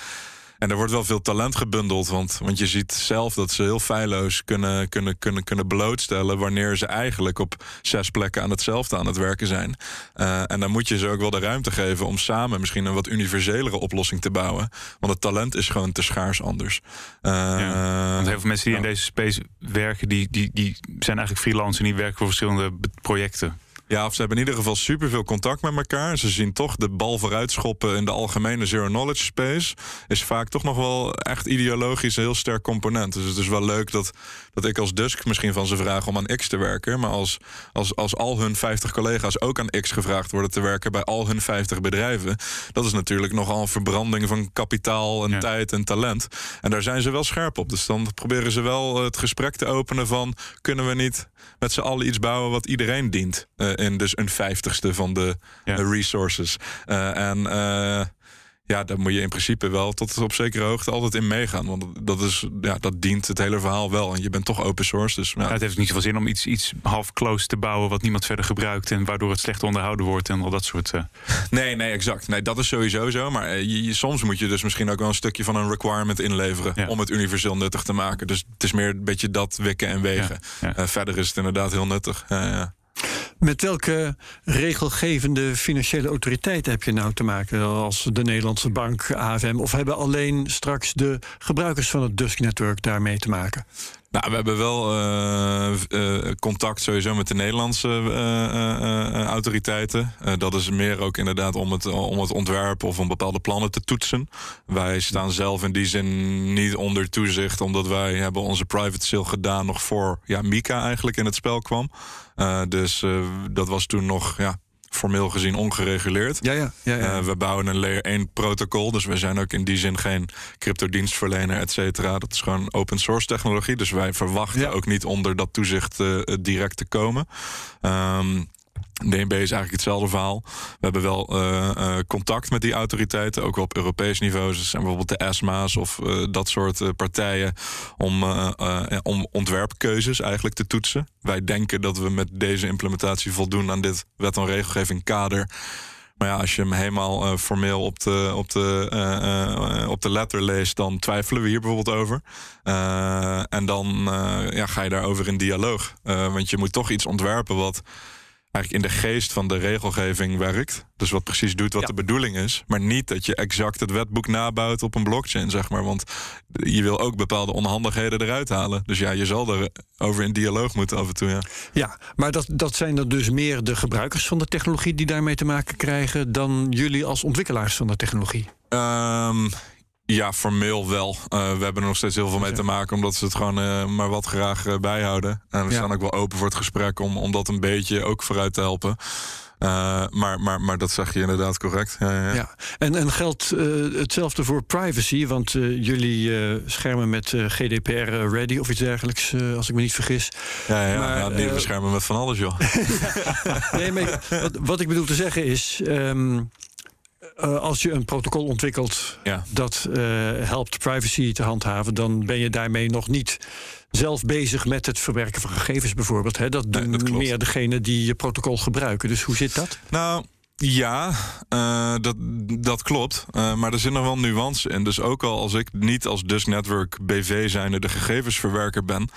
en er wordt wel veel talent gebundeld. Want, want je ziet zelf dat ze heel feilloos kunnen, kunnen, kunnen, kunnen blootstellen. wanneer ze eigenlijk op zes plekken aan hetzelfde aan het werken zijn. Uh, en dan moet je ze ook wel de ruimte geven om samen misschien een wat universelere oplossing te bouwen. Want het talent is gewoon te schaars anders. Uh, ja, want heel veel mensen die in deze space werken, die, die, die zijn eigenlijk freelance en die werken voor verschillende projecten. Ja, of ze hebben in ieder geval superveel contact met elkaar. Ze zien toch de bal vooruitschoppen in de algemene zero-knowledge space. Is vaak toch nog wel echt ideologisch een heel sterk component. Dus het is wel leuk dat, dat ik als Dusk misschien van ze vraag om aan X te werken. Maar als, als, als al hun 50 collega's ook aan X gevraagd worden te werken bij al hun 50 bedrijven. Dat is natuurlijk nogal een verbranding van kapitaal en tijd en talent. En daar zijn ze wel scherp op. Dus dan proberen ze wel het gesprek te openen van kunnen we niet met z'n allen iets bouwen wat iedereen dient. Uh, in dus een vijftigste van de ja. resources. Uh, en uh, ja, daar moet je in principe wel tot op zekere hoogte altijd in meegaan. Want dat, is, ja, dat dient het hele verhaal wel. En je bent toch open source. Dus, ja. het heeft niet zoveel zin om iets, iets half close te bouwen... wat niemand verder gebruikt en waardoor het slecht onderhouden wordt... en al dat soort... Uh... Nee, nee, exact. Nee, dat is sowieso zo. Maar uh, je, soms moet je dus misschien ook wel een stukje van een requirement inleveren... Ja. om het universeel nuttig te maken. Dus het is meer een beetje dat wikken en wegen. Ja. Uh, verder is het inderdaad heel nuttig. ja. Met welke regelgevende financiële autoriteiten heb je nou te maken als de Nederlandse bank, AFM? Of hebben alleen straks de gebruikers van het Dusk-netwerk daarmee te maken? Nou, we hebben wel uh, uh, contact sowieso met de Nederlandse uh, autoriteiten. dat is meer ook inderdaad om het, om het ontwerp of om bepaalde plannen te toetsen. Wij staan zelf in die zin niet onder toezicht, omdat wij hebben onze private sale gedaan nog voor ja, Mika eigenlijk in het spel kwam. Dus dat was toen nog ja, formeel gezien ongereguleerd. Ja, ja, ja, ja. Uh, we bouwen een layer 1 protocol. Dus we zijn ook in die zin geen cryptodienstverlener, et cetera. Dat is gewoon open source technologie. Dus wij verwachten ook niet onder dat toezicht uh, direct te komen. Um, DNB is eigenlijk hetzelfde verhaal. We hebben wel uh, uh, contact met die autoriteiten, ook op Europees niveau. Dus zijn bijvoorbeeld de ESMA's of uh, dat soort partijen om, om ontwerpkeuzes eigenlijk te toetsen. Wij denken dat we met deze implementatie voldoen aan dit wet en regelgeving kader. Maar ja, als je hem helemaal formeel op de, op, de, op de letter leest, dan twijfelen we hier bijvoorbeeld over. en dan ja, ga je daarover in dialoog. want je moet toch iets ontwerpen wat eigenlijk in de geest van de regelgeving werkt. Dus wat precies doet wat de bedoeling is. Maar niet dat je exact het wetboek nabouwt op een blockchain, zeg maar. Want je wil ook bepaalde onhandigheden eruit halen. Dus ja, je zal er over in dialoog moeten af en toe. Ja, ja maar dat, dat zijn er dus meer de gebruikers van de technologie die daarmee te maken krijgen dan jullie als ontwikkelaars van de technologie? Um, ja, formeel wel. Uh, we hebben er nog steeds heel veel mee te maken, omdat ze het gewoon uh, maar wat graag uh, bijhouden. En we ja. staan ook wel open voor het gesprek om, om dat een beetje ook vooruit te helpen. maar, maar, maar dat zeg je inderdaad correct. Ja, ja. ja. En, en geldt hetzelfde voor privacy? Want jullie schermen met GDPR ready of iets dergelijks, als ik me niet vergis. Ja, ja, maar, ja die beschermen met van alles, joh. nee, maar wat, wat, ik bedoel te zeggen is. Um, uh, als je een protocol ontwikkelt ja. dat uh, helpt privacy te handhaven, dan ben je daarmee nog niet zelf bezig met het verwerken van gegevens bijvoorbeeld. Hè? Dat doen nee, dat meer degenen die je protocol gebruiken. Dus hoe zit dat? Nou. Ja, uh, dat, dat klopt. Uh, maar er zit nog wel nuance in. Dus ook al als ik niet als Dus Network BV zijnde de gegevensverwerker ben,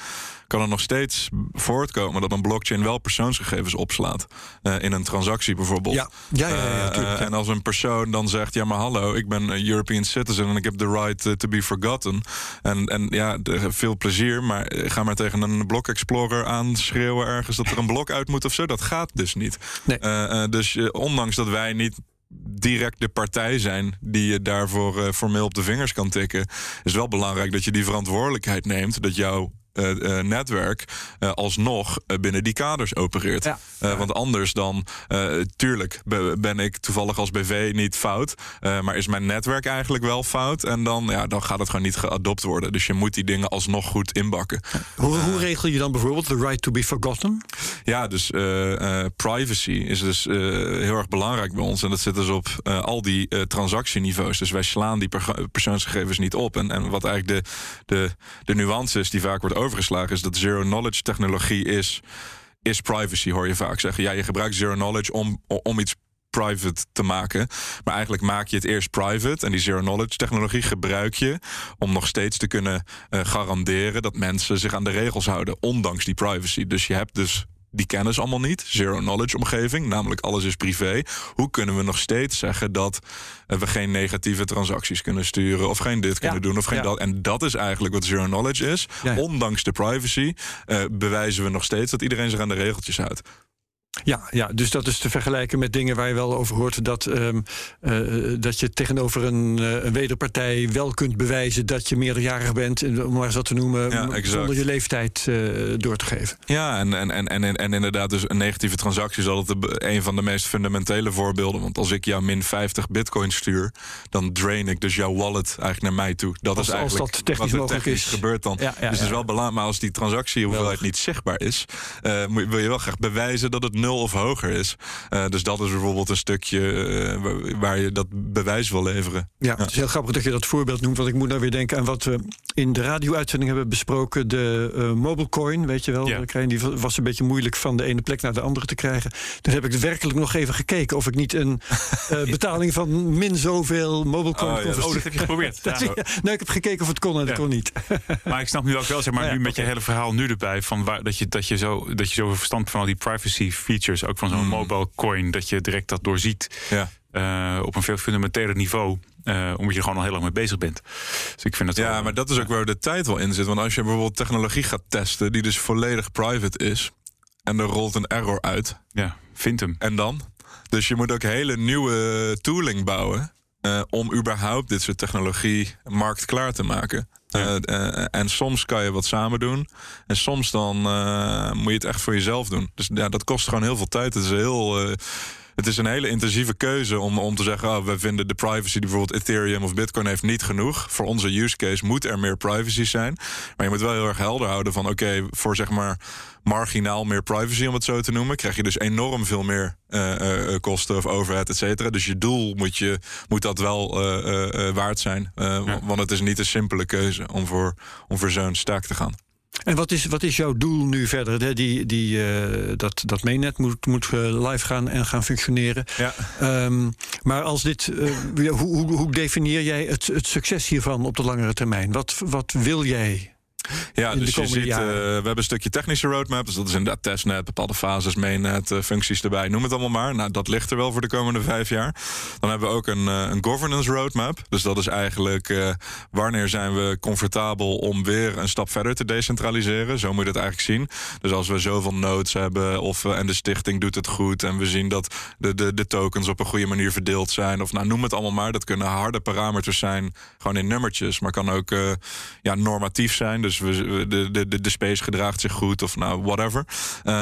kan er nog steeds voortkomen dat een blockchain wel persoonsgegevens opslaat. Uh, in een transactie bijvoorbeeld. Ja, ja, ja, ja, uh, ja, En als een persoon dan zegt: Ja, maar hallo, ik ben een European citizen en ik heb the right to be forgotten. En, en ja, veel plezier, maar ga maar tegen een Block Explorer aanschreeuwen ergens dat er een blok uit moet of zo. Dat gaat dus niet. Nee. Dus ondanks dat wij niet direct de partij zijn die je daarvoor uh, formeel op de vingers kan tikken, is wel belangrijk dat je die verantwoordelijkheid neemt. Dat jouw netwerk uh, alsnog binnen die kaders opereert. Ja. want anders dan, tuurlijk ben ik toevallig als BV niet fout, maar is mijn netwerk eigenlijk wel fout en dan, ja, dan gaat het gewoon niet geadopt worden. Dus je moet die dingen alsnog goed inbakken. Hoe, hoe regel je dan bijvoorbeeld de right to be forgotten? Ja, dus privacy is dus heel erg belangrijk bij ons en dat zit dus op al die transactieniveaus. Dus wij slaan die persoonsgegevens niet op. En, en wat eigenlijk de, de, de nuance is die vaak wordt overgeslagen is dat zero knowledge technologie is, is privacy, hoor je vaak zeggen. Ja, je gebruikt zero knowledge om, om iets private te maken. Maar eigenlijk maak je het eerst private. En die zero knowledge technologie gebruik je om nog steeds te kunnen uh, garanderen dat mensen zich aan de regels houden, ondanks die privacy. Dus je hebt dus die kennen ze allemaal niet. Zero knowledge omgeving, namelijk alles is privé. Hoe kunnen we nog steeds zeggen dat uh, we geen negatieve transacties kunnen sturen of geen dit kunnen doen of geen ja. dat? En dat is eigenlijk wat zero knowledge is. Ja, Ondanks de privacy uh, bewijzen we nog steeds dat iedereen zich aan de regeltjes houdt. Ja, ja, dus dat is te vergelijken met dingen waar je wel over hoort dat, um, uh, dat je tegenover een, uh, een wederpartij wel kunt bewijzen dat je meerderjarig bent, om maar eens dat te noemen, ja, zonder je leeftijd uh, door te geven. Ja, en, en, en, en, en inderdaad, dus een negatieve transactie is altijd een van de meest fundamentele voorbeelden. Want als ik jou min 50 bitcoin stuur, dan drain ik dus jouw wallet eigenlijk naar mij toe. Dat als, is eigenlijk als dat technisch wat er technisch is. gebeurt dan. Ja, ja, dus het is wel belangrijk, maar als die transactie hoeveelheid niet zichtbaar is, wil je wel graag bewijzen dat het nul of hoger is. Uh, dus dat is bijvoorbeeld een stukje uh, waar je dat bewijs wil leveren. Ja, het is heel grappig dat je dat voorbeeld noemt. Want ik moet nou weer denken aan wat we in de radio-uitzending hebben besproken. De uh, mobile coin, weet je wel. Ja. Die was een beetje moeilijk van de ene plek naar de andere te krijgen. Toen heb ik werkelijk nog even gekeken of ik niet een betaling van min zoveel mobile coin oh, kon ja. Oh, dat heb je geprobeerd. dat, ja. Nee, ik heb gekeken of het kon en het kon niet. maar ik snap nu ook wel, zeg maar, nu met je hele verhaal nu erbij. Van waar, dat, je, dat, je zo, dat je zoveel verstand van al die privacy features, ook van zo'n mm. mobile coin, dat je direct dat doorziet. Ja. Uh, op een veel fundamenteler niveau. Uh, omdat je gewoon al heel lang mee bezig bent. Dus ik vind dat ja, wel, maar dat is ook waar de tijd wel in zit. Want als je bijvoorbeeld technologie gaat testen, die dus volledig private is. En er rolt een error uit. Ja, vind hem. En dan? Dus je moet ook hele nieuwe tooling bouwen. Uh, om überhaupt dit soort technologie marktklaar te maken. Uh, uh, en soms kan je wat samen doen. En soms dan moet je het echt voor jezelf doen. Dus ja, dat kost gewoon heel veel tijd. Het is heel het is een hele intensieve keuze om, om te zeggen: oh, we vinden de privacy die bijvoorbeeld Ethereum of Bitcoin heeft niet genoeg. Voor onze use case moet er meer privacy zijn. Maar je moet wel heel erg helder houden van: oké, voor zeg maar marginaal meer privacy, om het zo te noemen, krijg je dus enorm veel meer uh, uh, kosten of overhead, et cetera. Dus je doel moet, je, moet dat wel uh, waard zijn. Ja. Want het is niet een simpele keuze om voor, om voor zo'n stack te gaan. En wat is, wat is jouw doel nu verder? Die, die, uh, dat, dat mainnet moet, moet uh, live gaan en gaan functioneren. Ja. Um, maar als dit, uh, hoe, hoe, hoe definieer jij het, het succes hiervan op de langere termijn? Wat, wat wil jij ja, dus je ziet, uh, jaren. we hebben een stukje technische roadmap. Dus dat is inderdaad testnet, bepaalde fases, mainnet, uh, functies erbij. Noem het allemaal maar. Nou, dat ligt er wel voor de komende vijf jaar. Dan hebben we ook een, uh, een governance roadmap. Dus dat is eigenlijk wanneer zijn we comfortabel om weer een stap verder te decentraliseren. Zo moet je het eigenlijk zien. Dus als we zoveel nodes hebben of, en de stichting doet het goed... en we zien dat de, de, de tokens op een goede manier verdeeld zijn... of nou, noem het allemaal maar. Dat kunnen harde parameters zijn, gewoon in nummertjes. Maar kan ook ja, normatief zijn. Dus we, de, de, de space gedraagt zich goed of nou, whatever. Uh,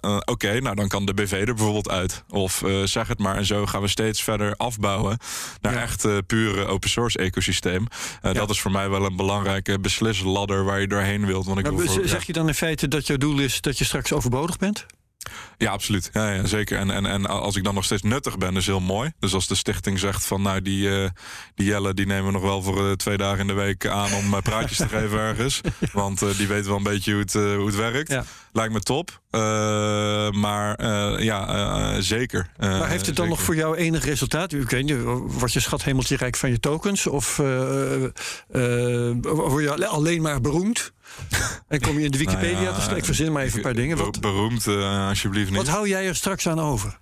uh, Oké, nou dan kan de BV er bijvoorbeeld uit. Of uh, zeg het maar. En zo gaan we steeds verder afbouwen naar ja. echt pure open source ecosysteem. Ja. Dat is voor mij wel een belangrijke beslisladder waar je doorheen wilt. Want ik maar, wil voor, zeg je dan in feite dat jouw doel is dat je straks overbodig bent? Ja, absoluut. Ja, ja, zeker. En, en, en als ik dan nog steeds nuttig ben, is heel mooi. Dus als de stichting zegt van nou, die, uh, die Jelle die nemen we nog wel voor uh, twee dagen in de week aan om uh, praatjes te geven ergens. Want die weten wel een beetje hoe het, hoe het werkt. Ja. Lijkt me top. maar ja, zeker. maar heeft het dan zeker. nog voor jou enig resultaat? Ik weet niet, word je schat hemeltje rijk van je tokens? Of word je alleen maar beroemd? En kom je in de Wikipedia nou ja, te staan? Ik verzin maar even een paar dingen. Wat, beroemd, uh, alsjeblieft niet. Wat hou jij er straks aan over?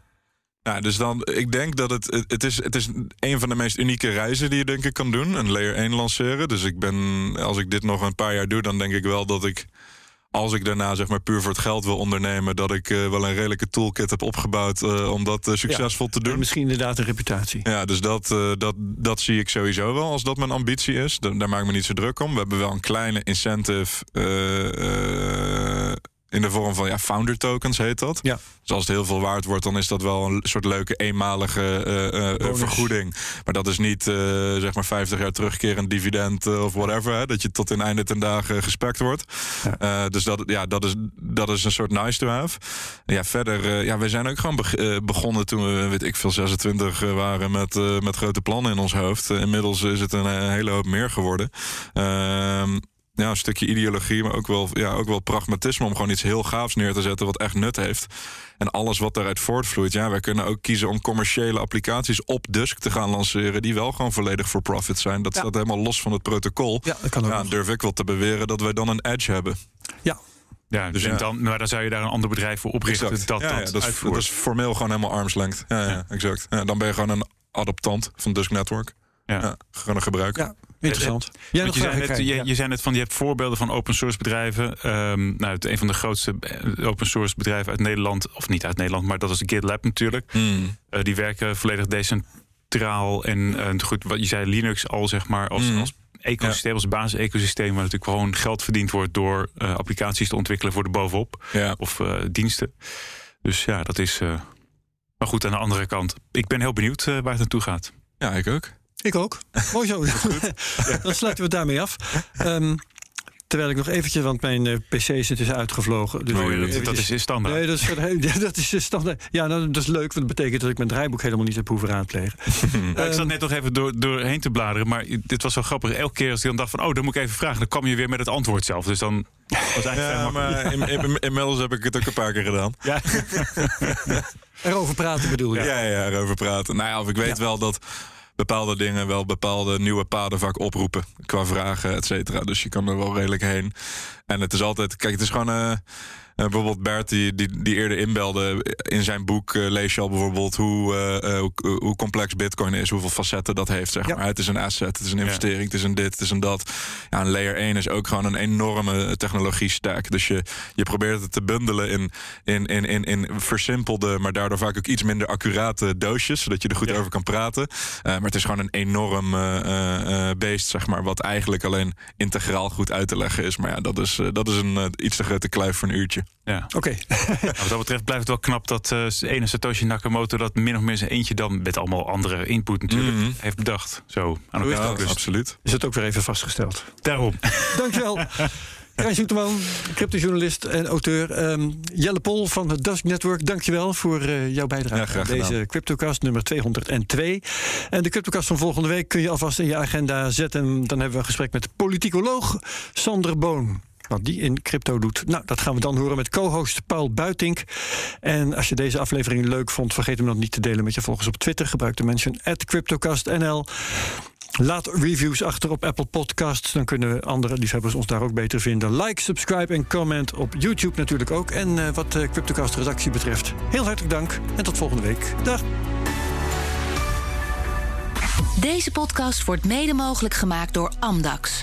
Nou, dus dan, ik denk dat het, het is, het is een van de meest unieke reizen die je denk ik kan doen. Een layer 1 lanceren. Dus ik ben, als ik dit nog een paar jaar doe, dan denk ik wel dat ik als ik daarna zeg maar puur voor het geld wil ondernemen, dat ik uh, wel een redelijke toolkit heb opgebouwd uh, om dat uh, succesvol ja, te doen. Misschien inderdaad een reputatie. Ja, dus dat, dat, dat zie ik sowieso wel als dat mijn ambitie is. Da daar maak ik me niet zo druk om. We hebben wel een kleine incentive in de vorm van ja, founder tokens heet dat. Ja. Dus als het heel veel waard wordt, dan is dat wel een soort leuke eenmalige uh, uh, vergoeding. Maar dat is niet uh, zeg maar 50 jaar terugkerend dividend of whatever. Hè, dat je tot in einde ten dagen gespekt wordt. Ja. dus dat, ja, dat, is, dat is een soort nice to have. Ja, verder, ja, we zijn ook gewoon be begonnen toen we, weet ik veel, 26 waren met, met grote plannen in ons hoofd. inmiddels is het een, hele hoop meer geworden. Ja, een stukje ideologie, maar ook wel, ja, ook wel pragmatisme om gewoon iets heel gaafs neer te zetten wat echt nut heeft. En alles wat daaruit voortvloeit. Ja, wij kunnen ook kiezen om commerciële applicaties op Dusk te gaan lanceren. die wel gewoon volledig voor profit zijn. Dat ja. staat helemaal los van het protocol. Ja, dat kan ook. Ja, durf ik wel te beweren dat wij dan een edge hebben. Ja, ja, dus ja. Dan, maar dan zou je daar een ander bedrijf voor oprichten exact. dat ja, dat, ja, dat, is, dat is formeel gewoon helemaal armslength. Ja, ja. ja exact. Ja, dan ben je gewoon een adoptant van Dusk Network. Ja. gewoon een gebruiker. Interessant. Je, zei net, je, je zei net van je hebt voorbeelden van open source bedrijven. Ehm, nou, het, een van de grootste eh, open source bedrijven uit Nederland, of niet uit Nederland, maar dat is GitLab natuurlijk. Hmm. Eh, die werken volledig decentraal en eh, goed, wat je zei, Linux al zeg maar als, Mm. als ecosysteem, als basis-ecosysteem, waar natuurlijk gewoon geld verdiend wordt door applicaties te ontwikkelen voor de bovenop Ja. of diensten. Dus ja, dat is. maar goed, aan de andere kant, ik ben heel benieuwd waar het naartoe gaat. ja, ik ook. Ik ook. Mooi zo. Dan sluiten we het daarmee af. Ehm, terwijl ik nog eventjes, want mijn eh, PC zit is uitgevlogen. Dus Oh, ja, dat, dat is standaard. Nee, dat is, dat is standaard. Ja, nou, dat is leuk, want dat betekent dat ik mijn draaiboek helemaal niet heb hoeven raadplegen. Ja, ik zat Ehm, net nog even door, doorheen te bladeren, maar dit was zo grappig. Elke keer als ik dan dacht van, oh, dan moet ik even vragen, dan kwam je weer met het antwoord zelf. Dus dan was eigenlijk Ja, maar in- in- inmiddels heb ik het ook een paar keer gedaan. Ja. Erover praten bedoel je? Ja, ja, erover praten. Nou ja, of ik weet wel dat bepaalde dingen wel bepaalde nieuwe paden vaak oproepen. Qua vragen, et cetera. Dus je kan er wel redelijk heen. En het is altijd, kijk, het is gewoon. eh, eh, bijvoorbeeld Bert, die, die, die eerder inbelde. In zijn boek eh, lees je al bijvoorbeeld hoe, eh, eh, hoe, hoe complex Bitcoin is, hoeveel facetten dat heeft. Zeg Ja. maar. Het is een asset, het is een investering, het is een dit, het is een dat. Ja, een layer 1 is ook gewoon een enorme technologie stack. Dus je, je probeert het te bundelen in, in, in, in, in versimpelde, maar daardoor vaak ook iets minder accurate doosjes, zodat je er goed Ja. over kan praten. Eh, maar het is gewoon een enorm eh, eh, eh, beest, zeg maar, wat eigenlijk alleen integraal goed uit te leggen is. Maar ja, dat is, eh, dat is een eh, iets te grote kluif voor een uurtje. Ja. Oké. Nou, wat dat betreft blijft het wel knap dat eh de ene Satoshi Nakamoto dat min of meer zijn eentje dan met allemaal andere input natuurlijk Mhm. heeft bedacht. Zo aan elkaar. Dus absoluut. Is het ook weer even vastgesteld. daarom. Dankjewel. Rijn Zoeterman, cryptojournalist en auteur. Ehm, Jelle Pol van het Dusk Network, dankjewel voor eh, jouw bijdrage Ja, graag aan deze. CryptoCast nummer 202. En de CryptoCast van volgende week kun je alvast in je agenda zetten. Dan hebben we een gesprek met de politicoloog Sander Boon. Wat die in crypto doet. Nou, dat gaan we dan horen met co-host Paul Buitink. En als je deze aflevering leuk vond, vergeet hem dan niet te delen met je volgers op Twitter. Gebruik de mention CryptoCastNL. Laat reviews achter op Apple Podcasts. Dan kunnen andere liefhebbers ons daar ook beter vinden. Like, subscribe en comment op YouTube natuurlijk ook. En eh, wat de CryptoCast redactie betreft, heel hartelijk dank. En tot volgende week. Dag. Deze podcast wordt mede mogelijk gemaakt door Amdax.